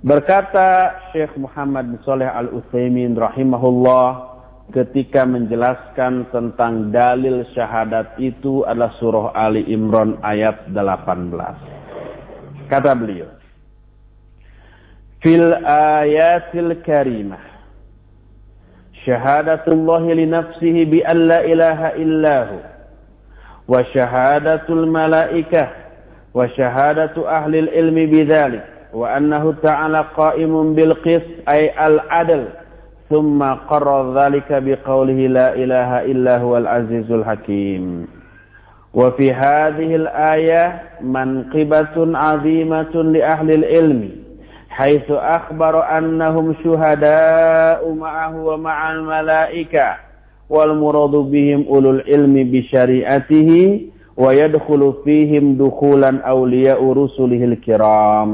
Berkata Syekh Muhammad bin Saleh Al Utsaimin rahimahullah ketika menjelaskan tentang dalil syahadat itu adalah surah Ali Imran ayat 18 kata beliau fil ayatil karimah syahadatullah li nafsihi bi an la ilaha illahu wa syahadatul malaikah wa syahadatu ahli ilmi bidzalik wa annahu ta'ala qa'imun bil qist ay al adl thumma qarra dzalika biqaulihi la ilaha illa huwal azizul hakim wa fi حيث أخبر أنهم شهداء معه ومع الملائكة والمراد بهم أولو العلم بشريعته ويدخل فيهم دخولا أولياء رسله الكرام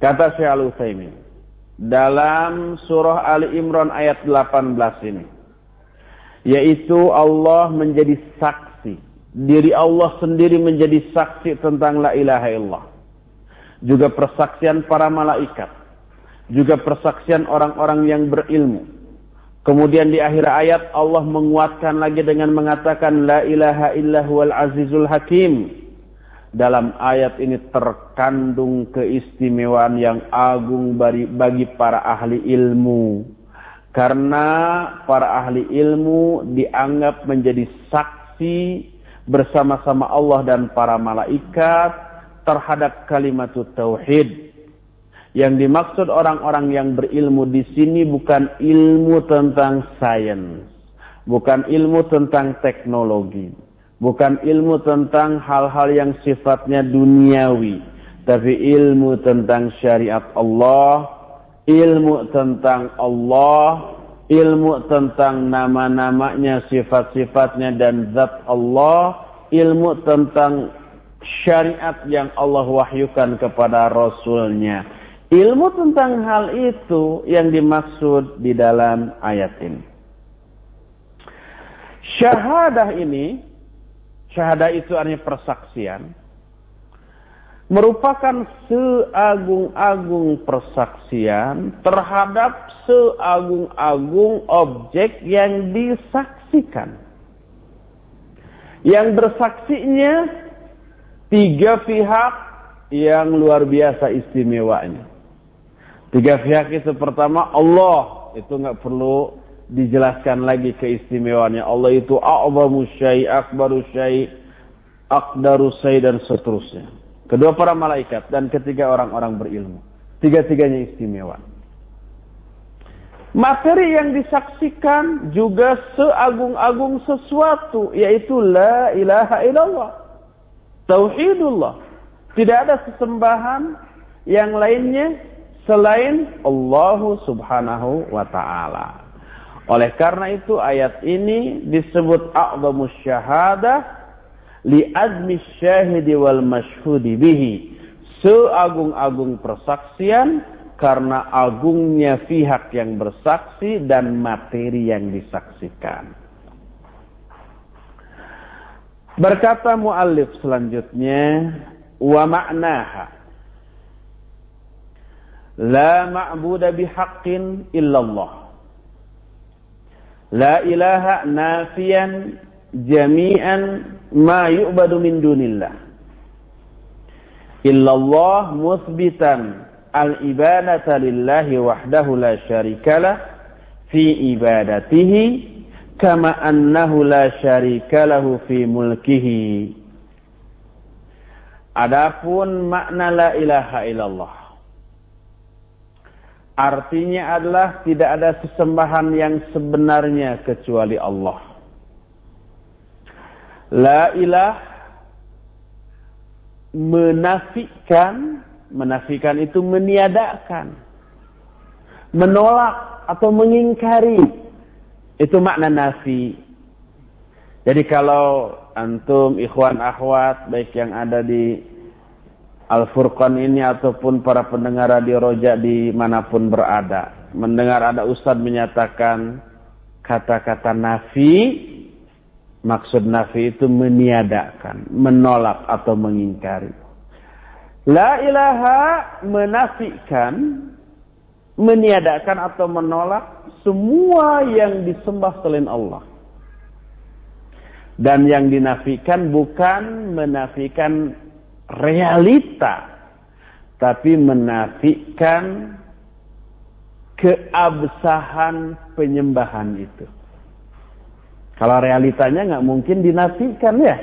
Kata Syekh Al-Utsaimin dalam surah Ali Imran ayat 18 ini yaitu Allah menjadi saksi diri Allah sendiri menjadi saksi tentang la ilaha illallah juga persaksian para malaikat, juga persaksian orang-orang yang berilmu. Kemudian di akhir ayat Allah menguatkan lagi dengan mengatakan la ilaha illahu azizul hakim. Dalam ayat ini terkandung keistimewaan yang agung bagi para ahli ilmu. Karena para ahli ilmu dianggap menjadi saksi bersama-sama Allah dan para malaikat terhadap kalimat tauhid. Yang dimaksud orang-orang yang berilmu di sini bukan ilmu tentang sains, bukan ilmu tentang teknologi, bukan ilmu tentang hal-hal yang sifatnya duniawi, tapi ilmu tentang syariat Allah, ilmu tentang Allah, ilmu tentang nama-namanya, sifat-sifatnya dan zat Allah, ilmu tentang syariat yang Allah wahyukan kepada Rasulnya. Ilmu tentang hal itu yang dimaksud di dalam ayat ini. Syahadah ini, syahadah itu artinya persaksian, merupakan seagung-agung persaksian terhadap seagung-agung objek yang disaksikan. Yang bersaksinya tiga pihak yang luar biasa istimewanya. Tiga pihak itu pertama Allah itu nggak perlu dijelaskan lagi keistimewaannya. Allah itu a'zamu syai, akbaru syai, akdaru syai dan seterusnya. Kedua para malaikat dan ketiga orang-orang berilmu. Tiga-tiganya istimewa. Materi yang disaksikan juga seagung-agung sesuatu yaitu la ilaha illallah. Tauhidullah. Tidak ada sesembahan yang lainnya selain Allah subhanahu wa ta'ala. Oleh karena itu ayat ini disebut a'zamus syahadah li azmi syahidi wal mashhudi bihi. Seagung-agung persaksian karena agungnya pihak yang bersaksi dan materi yang disaksikan. Berkata muallif selanjutnya, wa ma'naha La ma'buda bihaqqin illallah. La ilaha nafiyan jami'an ma yu'badu min dunillah. Illallah musbitan al-ibadata lillahi wahdahu la syarikalah fi ibadatihi kama annahu la syarika lahu fi mulkihi. Adapun makna la ilaha illallah. Artinya adalah tidak ada sesembahan yang sebenarnya kecuali Allah. La ilah menafikan, menafikan itu meniadakan, menolak atau mengingkari itu makna nafi. Jadi kalau antum ikhwan akhwat baik yang ada di Al-Furqan ini ataupun para pendengar radio roja di mana pun berada. Mendengar ada ustadz menyatakan kata-kata nafi, maksud nafi itu meniadakan, menolak atau mengingkari. La ilaha menafikan, meniadakan atau menolak semua yang disembah selain Allah. Dan yang dinafikan bukan menafikan realita. tapi menafikan keabsahan penyembahan itu. Kalau realitanya nggak mungkin dinafikan ya,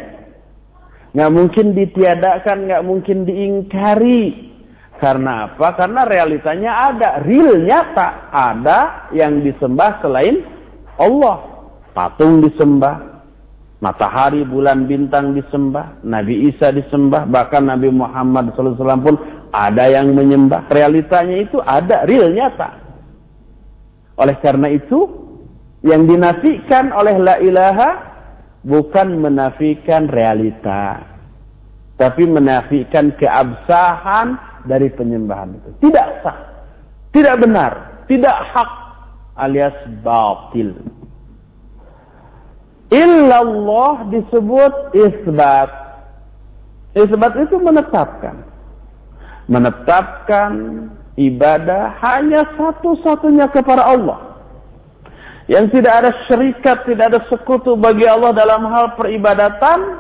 nggak mungkin ditiadakan, nggak mungkin diingkari. Karena apa? Karena realitanya ada, real nyata ada yang disembah selain Allah. Patung disembah, matahari, bulan, bintang disembah, Nabi Isa disembah, bahkan Nabi Muhammad SAW pun ada yang menyembah. Realitanya itu ada, real nyata. Oleh karena itu, yang dinafikan oleh la ilaha bukan menafikan realita, tapi menafikan keabsahan dari penyembahan itu. Tidak sah. Tidak benar. Tidak hak alias batil. Illallah disebut isbat. Isbat itu menetapkan. Menetapkan ibadah hanya satu-satunya kepada Allah. Yang tidak ada syarikat, tidak ada sekutu bagi Allah dalam hal peribadatan,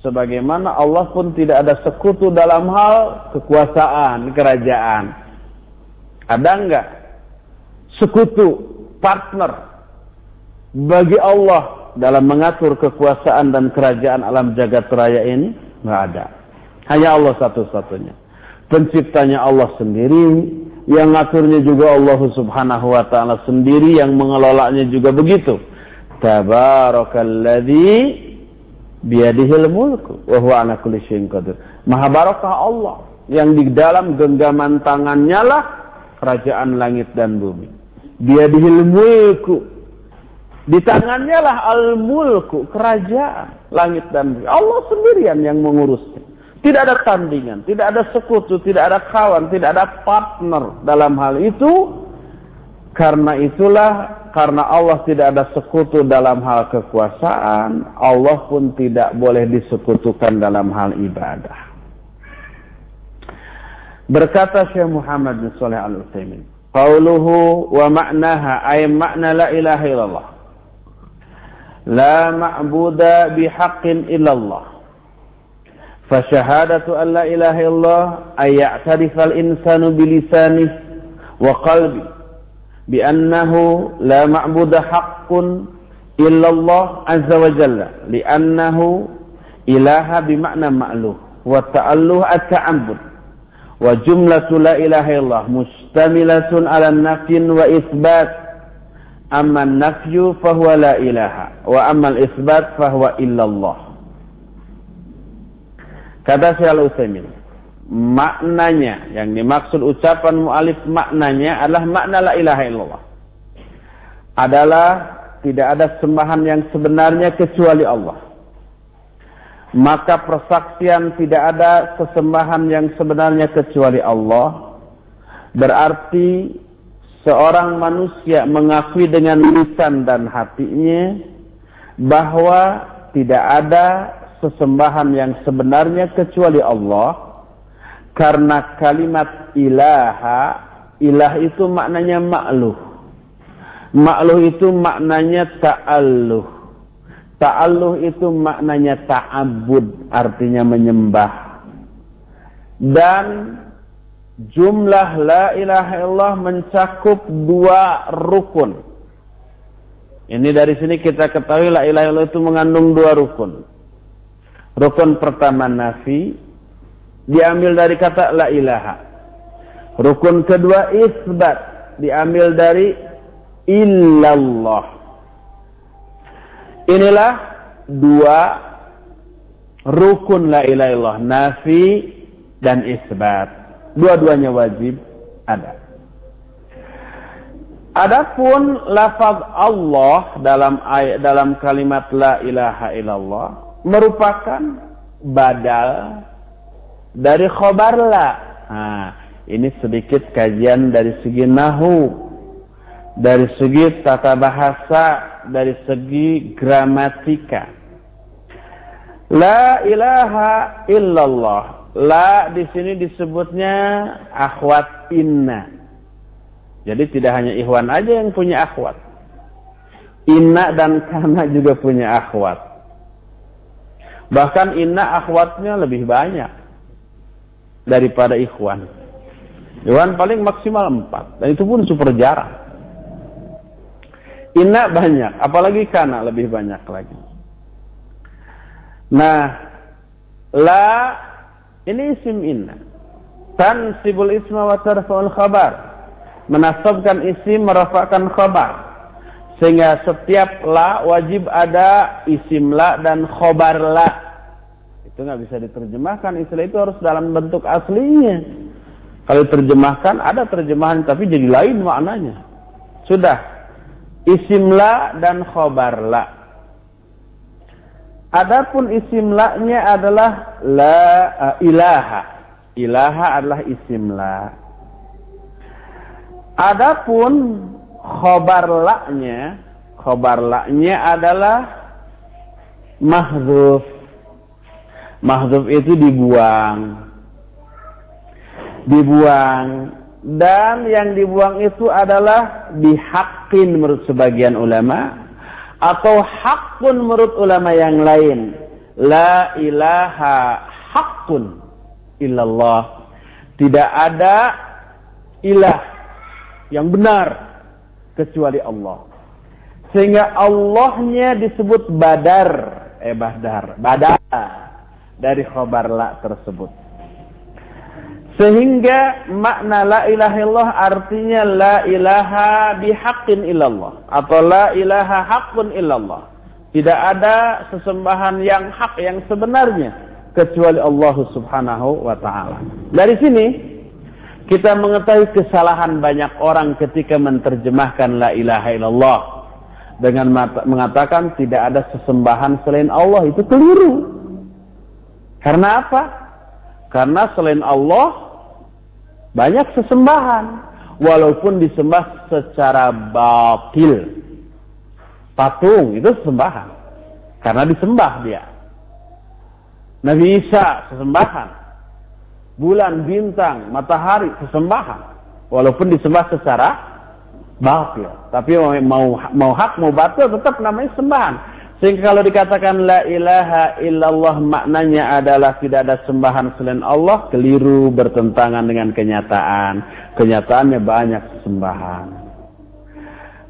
Sebagaimana Allah pun tidak ada sekutu dalam hal kekuasaan, kerajaan. Ada enggak sekutu, partner bagi Allah dalam mengatur kekuasaan dan kerajaan alam jagat raya ini? Enggak ada. Hanya Allah satu-satunya. Penciptanya Allah sendiri, yang ngaturnya juga Allah Subhanahu wa taala sendiri, yang mengelolanya juga begitu. Tabarakalladzi biadihil mulku wa huwa ala kulli syai'in qadir. Maha barakah Allah yang di dalam genggaman tangannya lah kerajaan langit dan bumi. Biadihil mulku. Di tangannya lah al-mulku, kerajaan langit dan bumi. Allah sendirian yang mengurusnya. Tidak ada tandingan, tidak ada sekutu, tidak ada kawan, tidak ada partner dalam hal itu. Karena itulah karena Allah tidak ada sekutu dalam hal kekuasaan, Allah pun tidak boleh disekutukan dalam hal ibadah. Berkata Syekh Muhammad bin Saleh Al-Utsaimin, "Qauluhu wa ma'naha ay makna la ilaha illallah. La ma'buda bihaqqin illallah." فشهادة أن لا إله إلا الله أن يعترف الإنسان بلسانه وقلبه bi'annahu la ma'budah haqqun illallah azza wa jalla. Li'annahu ilaha bima'na ma'luh. Wa ta'alluh at-ta'ambud wa jumlatu la ilaha illallah mustamilatun ala nafyin wa isbat. Amma nafyu fahuwa la ilaha. Wa amma isbat fahuwa illallah. Kata Syekh Al-Utsaimin maknanya. Yang dimaksud ucapan mualif maknanya adalah makna la ilaha illallah. Adalah tidak ada sembahan yang sebenarnya kecuali Allah. Maka persaksian tidak ada sesembahan yang sebenarnya kecuali Allah. Berarti seorang manusia mengakui dengan lisan dan hatinya bahwa tidak ada sesembahan yang sebenarnya kecuali Allah karena kalimat ilaha, ilah itu maknanya makluh. Makluh itu maknanya ta'alluh. Ta'alluh itu maknanya ta'abud, artinya menyembah. Dan jumlah la ilaha illallah mencakup dua rukun. Ini dari sini kita ketahui la ilaha illallah itu mengandung dua rukun. Rukun pertama nafi, diambil dari kata la ilaha. Rukun kedua isbat diambil dari illallah. Inilah dua rukun la ilaha illallah, nafi dan isbat. Dua-duanya wajib ada. Adapun lafaz Allah dalam ayat dalam kalimat la ilaha illallah merupakan badal dari khobar la. Nah, ini sedikit kajian dari segi nahu, dari segi tata bahasa, dari segi gramatika. La ilaha illallah. La di sini disebutnya akhwat inna. Jadi tidak hanya Ikhwan aja yang punya akhwat. Inna dan kana juga punya akhwat. Bahkan inna akhwatnya lebih banyak daripada ikhwan. Ikhwan paling maksimal empat. Dan itu pun super jarang. Inna banyak, apalagi kana lebih banyak lagi. Nah, la ini isim inna. Tansibul isma wa tarfa'ul khabar. Menasabkan isim, merafakkan khabar. Sehingga setiap la wajib ada isim la dan khobar la. Itu nggak bisa diterjemahkan. Istilah itu harus dalam bentuk aslinya. Kalau diterjemahkan ada terjemahan tapi jadi lain maknanya. Sudah. Isim la dan khobar la. Adapun isim la-nya adalah la uh, ilaha. Ilaha adalah isim la. Adapun khobar laknya adalah mahzuf mahzuf itu dibuang. Dibuang. Dan yang dibuang itu adalah dihakin menurut sebagian ulama atau hakun menurut ulama yang lain. La ilaha hakun illallah. Tidak ada ilah yang benar kecuali Allah. Sehingga Allahnya disebut badar, eh badar, badar dari khobar la tersebut. Sehingga makna la ilaha illallah artinya la ilaha bihaqqin illallah atau la ilaha haqqun illallah. Tidak ada sesembahan yang hak yang sebenarnya kecuali Allah Subhanahu wa taala. Dari sini kita mengetahui kesalahan banyak orang ketika menerjemahkan la ilaha illallah dengan mengatakan tidak ada sesembahan selain Allah itu keliru. Karena apa? Karena selain Allah banyak sesembahan walaupun disembah secara batil. Patung itu sesembahan karena disembah dia. Nabi Isa sesembahan bulan, bintang, matahari, sesembahan. Walaupun disembah secara batil. Tapi mau mau hak, mau batil tetap namanya sembahan. Sehingga kalau dikatakan la ilaha illallah maknanya adalah tidak ada sembahan selain Allah, keliru bertentangan dengan kenyataan. Kenyataannya banyak sembahan.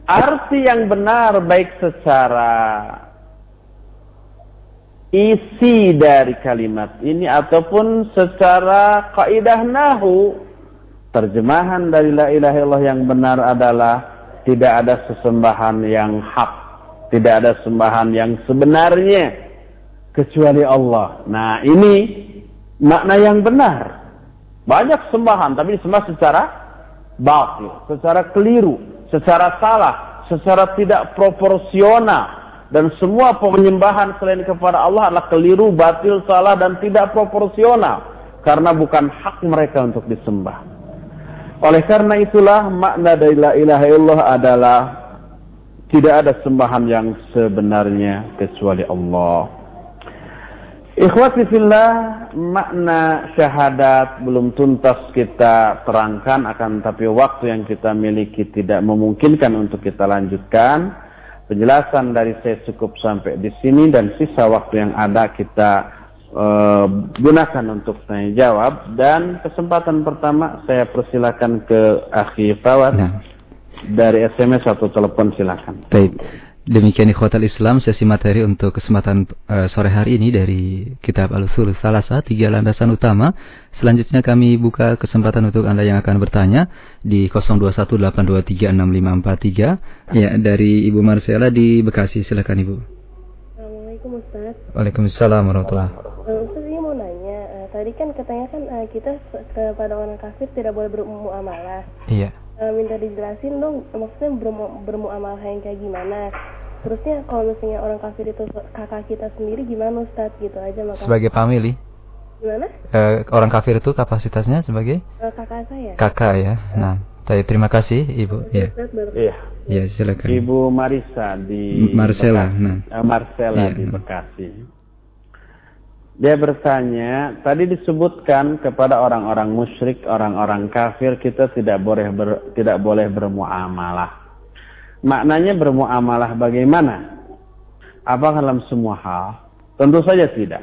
Arti yang benar baik secara isi dari kalimat ini ataupun secara kaidah nahu terjemahan dari la ilaha illallah yang benar adalah tidak ada sesembahan yang hak tidak ada sembahan yang sebenarnya kecuali Allah. Nah ini makna yang benar. Banyak sembahan tapi disembah secara batil secara keliru secara salah secara tidak proporsional. Dan semua penyembahan selain kepada Allah adalah keliru, batil, salah dan tidak proporsional. Karena bukan hak mereka untuk disembah. Oleh karena itulah makna dari la ilaha illallah adalah tidak ada sembahan yang sebenarnya kecuali Allah. Ikhwati fillah, makna syahadat belum tuntas kita terangkan akan tapi waktu yang kita miliki tidak memungkinkan untuk kita lanjutkan. Penjelasan dari saya cukup sampai di sini dan sisa waktu yang ada kita uh, gunakan untuk tanya jawab dan kesempatan pertama saya persilakan ke Akhi Fawad nah. Dari SMS atau telepon silakan. Baik. Demikian ikhwatal Islam sesi materi untuk kesempatan uh, sore hari ini dari kitab Al-Usul Salasa tiga landasan utama. Selanjutnya kami buka kesempatan untuk Anda yang akan bertanya di 0218236543 ya dari Ibu Marcella di Bekasi. Silakan Ibu. Assalamualaikum Ustaz. Waalaikumsalam warahmatullahi wabarakatuh. Uh, Ustaz ini mau nanya, uh, tadi kan katanya kan uh, kita kepada orang kafir tidak boleh bermuamalah. Iya. Uh, minta dijelasin dong maksudnya bermu bermuamalah yang kayak gimana terusnya kalau misalnya orang kafir itu kakak kita sendiri gimana Ustaz gitu aja makanya. Sebagai family? Gimana? Uh, orang kafir itu kapasitasnya sebagai? Uh, kakak saya. Kakak ya. Nah, saya terima kasih Ibu. Ya. Iya. Ya, silakan. Ibu Marisa di Marcella. Bekasi. Nah. Marcella ya. di Bekasi. Dia bertanya, tadi disebutkan kepada orang-orang musyrik, orang-orang kafir kita tidak boleh ber, tidak boleh bermuamalah. Maknanya bermuamalah bagaimana? Apakah dalam semua hal? Tentu saja tidak.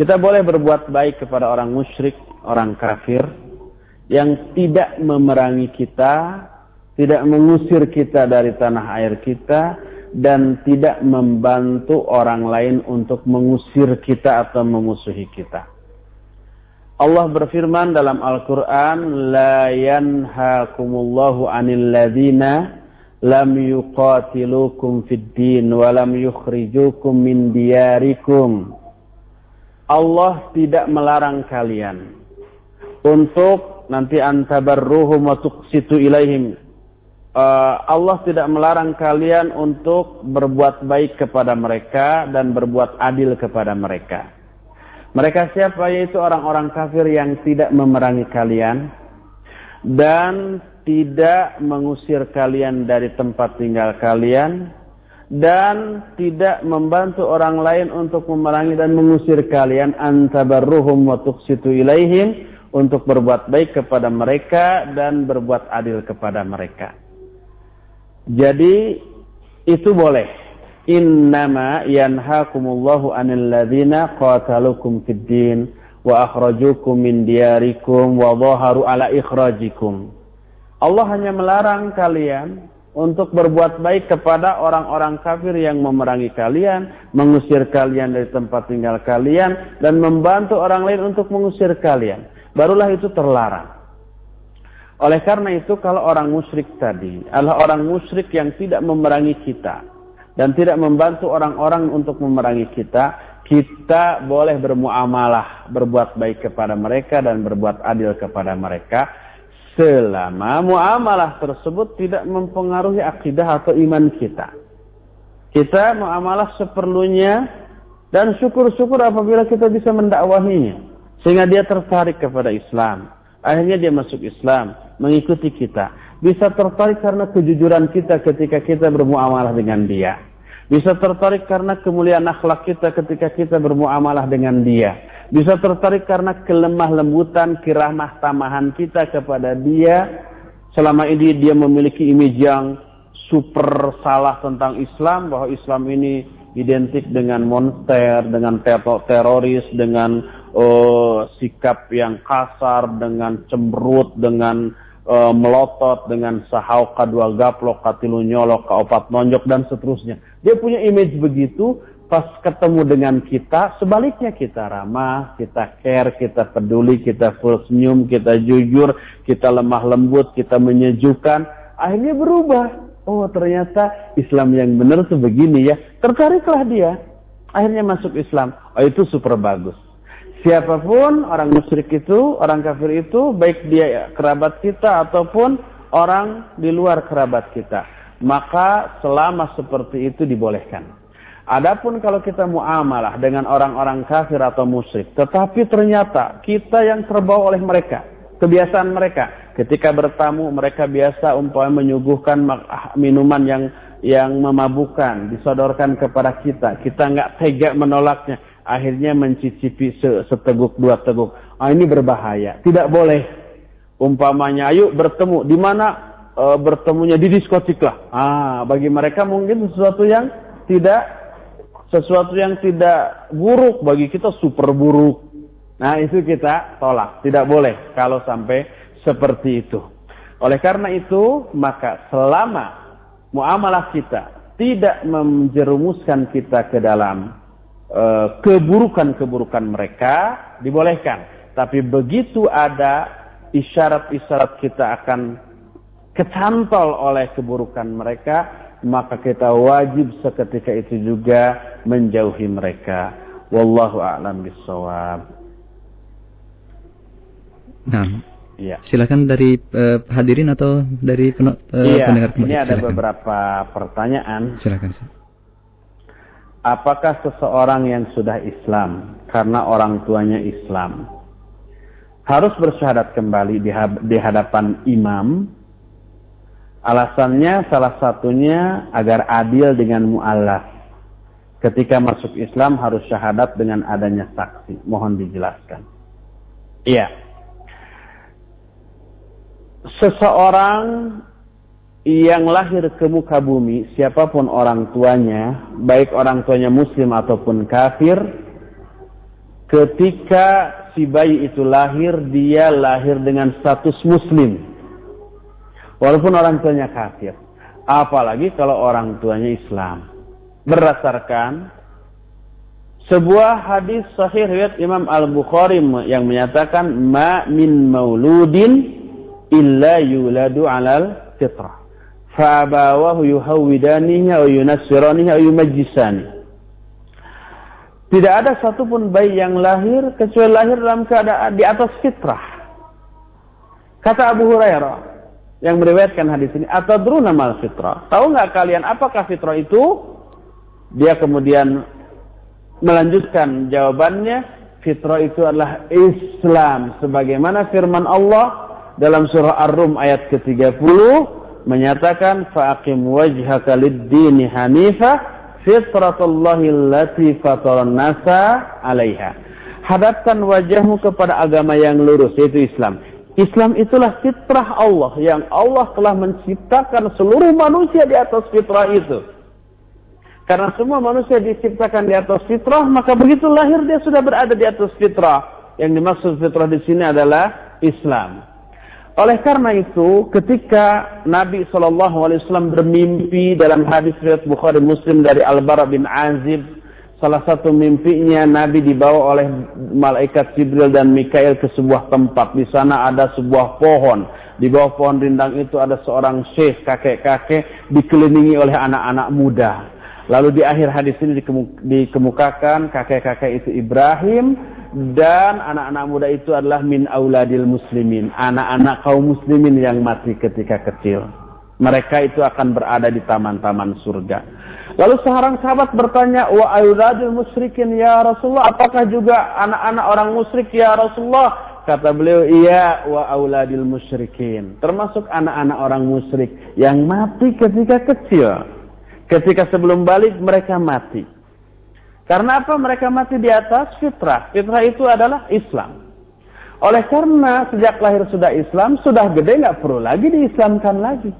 Kita boleh berbuat baik kepada orang musyrik orang kafir yang tidak memerangi kita, tidak mengusir kita dari tanah air kita, dan tidak membantu orang lain untuk mengusir kita atau memusuhi kita. Allah berfirman dalam Al-Quran, La yanhakumullahu anil ladhina lam yuqatilukum fid din wa lam yukhrijukum min diyarikum. Allah tidak melarang kalian untuk nanti antabarruhum wa tuqsitu ilaihim. Uh, Allah tidak melarang kalian untuk berbuat baik kepada mereka dan berbuat adil kepada mereka. Mereka siapa? Yaitu orang-orang kafir yang tidak memerangi kalian dan tidak mengusir kalian dari tempat tinggal kalian dan tidak membantu orang lain untuk memerangi dan mengusir kalian antabarruhum wa tuqsitu ilaihim untuk berbuat baik kepada mereka dan berbuat adil kepada mereka. Jadi itu boleh innama yanhakumullahu anil ladzina qatalukum fid din wa akhrajukum min diyarikum wa dhaharu ala ikhrajikum. Allah hanya melarang kalian untuk berbuat baik kepada orang-orang kafir yang memerangi kalian, mengusir kalian dari tempat tinggal kalian, dan membantu orang lain untuk mengusir kalian. Barulah itu terlarang. Oleh karena itu, kalau orang musyrik tadi adalah orang musyrik yang tidak memerangi kita, dan tidak membantu orang-orang untuk memerangi kita, kita boleh bermuamalah, berbuat baik kepada mereka dan berbuat adil kepada mereka selama muamalah tersebut tidak mempengaruhi akidah atau iman kita. Kita muamalah seperlunya dan syukur-syukur apabila kita bisa mendakwahinya sehingga dia tertarik kepada Islam. Akhirnya dia masuk Islam, mengikuti kita. Bisa tertarik karena kejujuran kita ketika kita bermuamalah dengan dia. Bisa tertarik karena kemuliaan akhlak kita ketika kita bermuamalah dengan dia. Bisa tertarik karena kelemah lembutan, kiramah tamahan kita kepada dia. Selama ini dia memiliki image yang super salah tentang Islam. Bahwa Islam ini identik dengan monster, dengan teroris, dengan uh, sikap yang kasar, dengan cemberut, dengan uh, melotot dengan sahau kadua gaplok katilu nyolok kaopat nonjok dan seterusnya. Dia punya image begitu pas ketemu dengan kita sebaliknya kita ramah kita care kita peduli kita full senyum kita jujur kita lemah lembut kita menyejukkan akhirnya berubah. Oh ternyata Islam yang benar sebegini ya. Tertariklah dia. Akhirnya masuk Islam. Oh itu super bagus Siapa pun orang musyrik itu, orang kafir itu, baik dia kerabat kita ataupun orang di luar kerabat kita. Maka selama seperti itu dibolehkan. Adapun kalau kita muamalah dengan orang-orang kafir atau musyrik, tetapi ternyata kita yang terbawa oleh mereka, kebiasaan mereka, ketika bertamu mereka biasa umpamanya menyuguhkan minuman yang yang memabukkan, disodorkan kepada kita, kita nggak tega menolaknya, akhirnya mencicipi seteguk dua teguk. Ah, ini berbahaya. Tidak boleh. Umpamanya, ayo bertemu. Di mana e, bertemunya di diskotik lah. Ah, bagi mereka mungkin sesuatu yang tidak sesuatu yang tidak buruk bagi kita super buruk. Nah, itu kita tolak. Tidak boleh kalau sampai seperti itu. Oleh karena itu, maka selama muamalah kita tidak menjerumuskan kita ke dalam keburukan-keburukan mereka dibolehkan. Tapi begitu ada isyarat-isyarat kita akan kecantol oleh keburukan mereka, maka kita wajib seketika itu juga menjauhi mereka. Wallahu a'lam bishawab. Nah, ya. silakan dari uh, hadirin atau dari pen, uh, iya, pendengar kembali. Ini ada silakan. beberapa pertanyaan. Silakan. Apakah seseorang yang sudah Islam karena orang tuanya Islam harus bersyahadat kembali di hadapan imam? Alasannya salah satunya agar adil dengan mu'alaf. Ketika masuk Islam harus syahadat dengan adanya saksi. Mohon dijelaskan. Iya. Seseorang yang lahir ke muka bumi, siapa pun orang tuanya, baik orang tuanya muslim ataupun kafir, ketika si bayi itu lahir, dia lahir dengan status muslim. Walaupun orang tuanya kafir. Apalagi kalau orang tuanya Islam. Berdasarkan sebuah hadis sahih riwayat Imam Al-Bukhari yang menyatakan ma min mauludin illa yuladu alal fitrah. Fa'abawahu yuhawidanihi au yunassiranihi au yumajjisani. Tidak ada satupun bayi yang lahir kecuali lahir dalam keadaan di atas fitrah. Kata Abu Hurairah yang meriwayatkan hadis ini, atadruna mal fitrah. Tahu nggak kalian apakah fitrah itu? Dia kemudian melanjutkan jawabannya, fitrah itu adalah Islam sebagaimana firman Allah dalam surah Ar-Rum ayat ke-30 menyatakan faqim wajhaka lid-dini hanifah fitratullahi allati nasa 'alaiha. Hadapkan wajahmu kepada agama yang lurus yaitu Islam. Islam itulah fitrah Allah yang Allah telah menciptakan seluruh manusia di atas fitrah itu. Karena semua manusia diciptakan di atas fitrah, maka begitu lahir dia sudah berada di atas fitrah. Yang dimaksud fitrah di sini adalah Islam. Oleh karena itu, ketika Nabi SAW bermimpi dalam hadis riwayat Bukhari Muslim dari Al-Bara bin Azib, salah satu mimpinya Nabi dibawa oleh malaikat Jibril dan Mikail ke sebuah tempat. Di sana ada sebuah pohon. Di bawah pohon rindang itu ada seorang syekh kakek-kakek dikelilingi oleh anak-anak muda. Lalu di akhir hadis ini dikemukakan kakek-kakek itu Ibrahim, dan anak-anak muda itu adalah min auladil muslimin, anak-anak kaum muslimin yang mati ketika kecil. Mereka itu akan berada di taman-taman surga. Lalu seorang sahabat bertanya, "Wa auladil musyrikin ya Rasulullah? Apakah juga anak-anak orang musyrik ya Rasulullah?" Kata beliau, "Iya, wa auladil musyrikin." Termasuk anak-anak orang musyrik yang mati ketika kecil. Ketika sebelum balik mereka mati. Karena apa? Mereka mati di atas fitrah. Fitrah itu adalah Islam. Oleh karena sejak lahir sudah Islam, sudah gede nggak perlu lagi diislamkan lagi.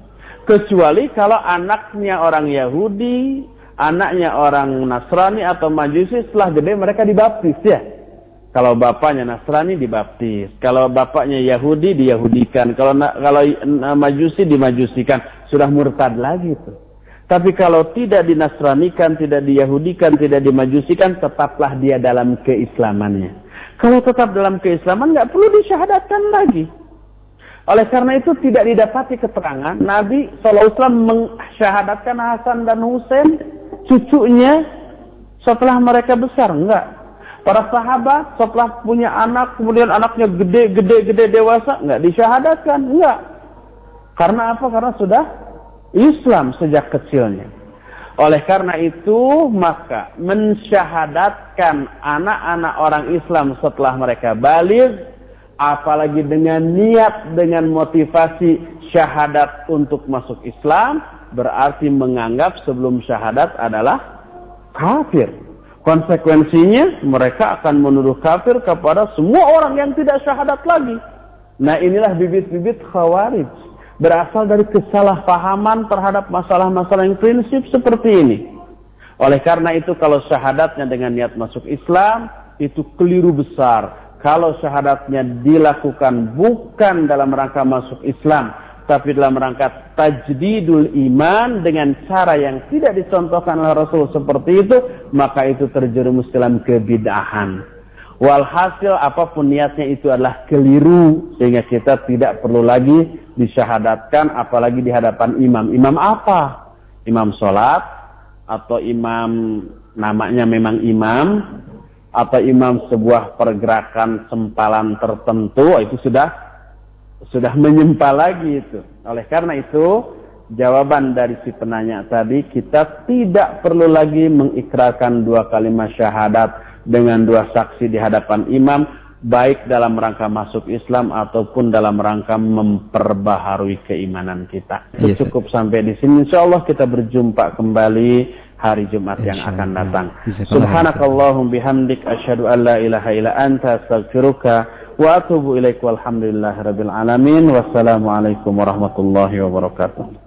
Kecuali kalau anaknya orang Yahudi, anaknya orang Nasrani atau Majusi, setelah gede mereka dibaptis ya. Kalau bapaknya Nasrani dibaptis, kalau bapaknya Yahudi diyahudikan, kalau kalau Majusi dimajusikan, sudah murtad lagi tuh. Tapi kalau tidak dinasranikan, tidak diyahudikan, tidak dimajusikan, tetaplah dia dalam keislamannya. Kalau tetap dalam keislaman, nggak perlu disyahadatkan lagi. Oleh karena itu tidak didapati keterangan Nabi SAW mensyahadatkan Hasan dan Husain cucunya setelah mereka besar. Enggak. Para sahabat setelah punya anak, kemudian anaknya gede, gede, gede, dewasa, enggak disyahadatkan. Enggak. Karena apa? Karena sudah Islam sejak kecilnya. Oleh karena itu, maka mensyahadatkan anak-anak orang Islam setelah mereka balik, apalagi dengan niat, dengan motivasi syahadat untuk masuk Islam, berarti menganggap sebelum syahadat adalah kafir. Konsekuensinya, mereka akan menuduh kafir kepada semua orang yang tidak syahadat lagi. Nah inilah bibit-bibit khawarij berasal dari kesalahpahaman terhadap masalah-masalah yang prinsip seperti ini. Oleh karena itu kalau syahadatnya dengan niat masuk Islam, itu keliru besar. Kalau syahadatnya dilakukan bukan dalam rangka masuk Islam, tapi dalam rangka tajdidul iman dengan cara yang tidak dicontohkan oleh Rasul seperti itu, maka itu terjerumus dalam kebidahan. Walhasil apa pun niatnya itu adalah keliru sehingga kita tidak perlu lagi disyahadatkan apalagi di hadapan imam. Imam apa? Imam sholat atau imam namanya memang imam atau imam sebuah pergerakan sempalan tertentu itu sudah sudah menyempal lagi itu. Oleh karena itu jawaban dari si penanya tadi kita tidak perlu lagi mengikrarkan dua kalimat syahadat dengan dua saksi di hadapan imam baik dalam rangka masuk Islam ataupun dalam rangka memperbaharui keimanan kita. Yes, Cukup sampai di sini. Insya Allah kita berjumpa kembali hari Jumat yang akan datang. Subhanakallahum bihamdik asyhadu an la ilaha illa anta astaghfiruka wa atubu ilaik walhamdulillahirabbil alamin. Wassalamualaikum warahmatullahi wabarakatuh.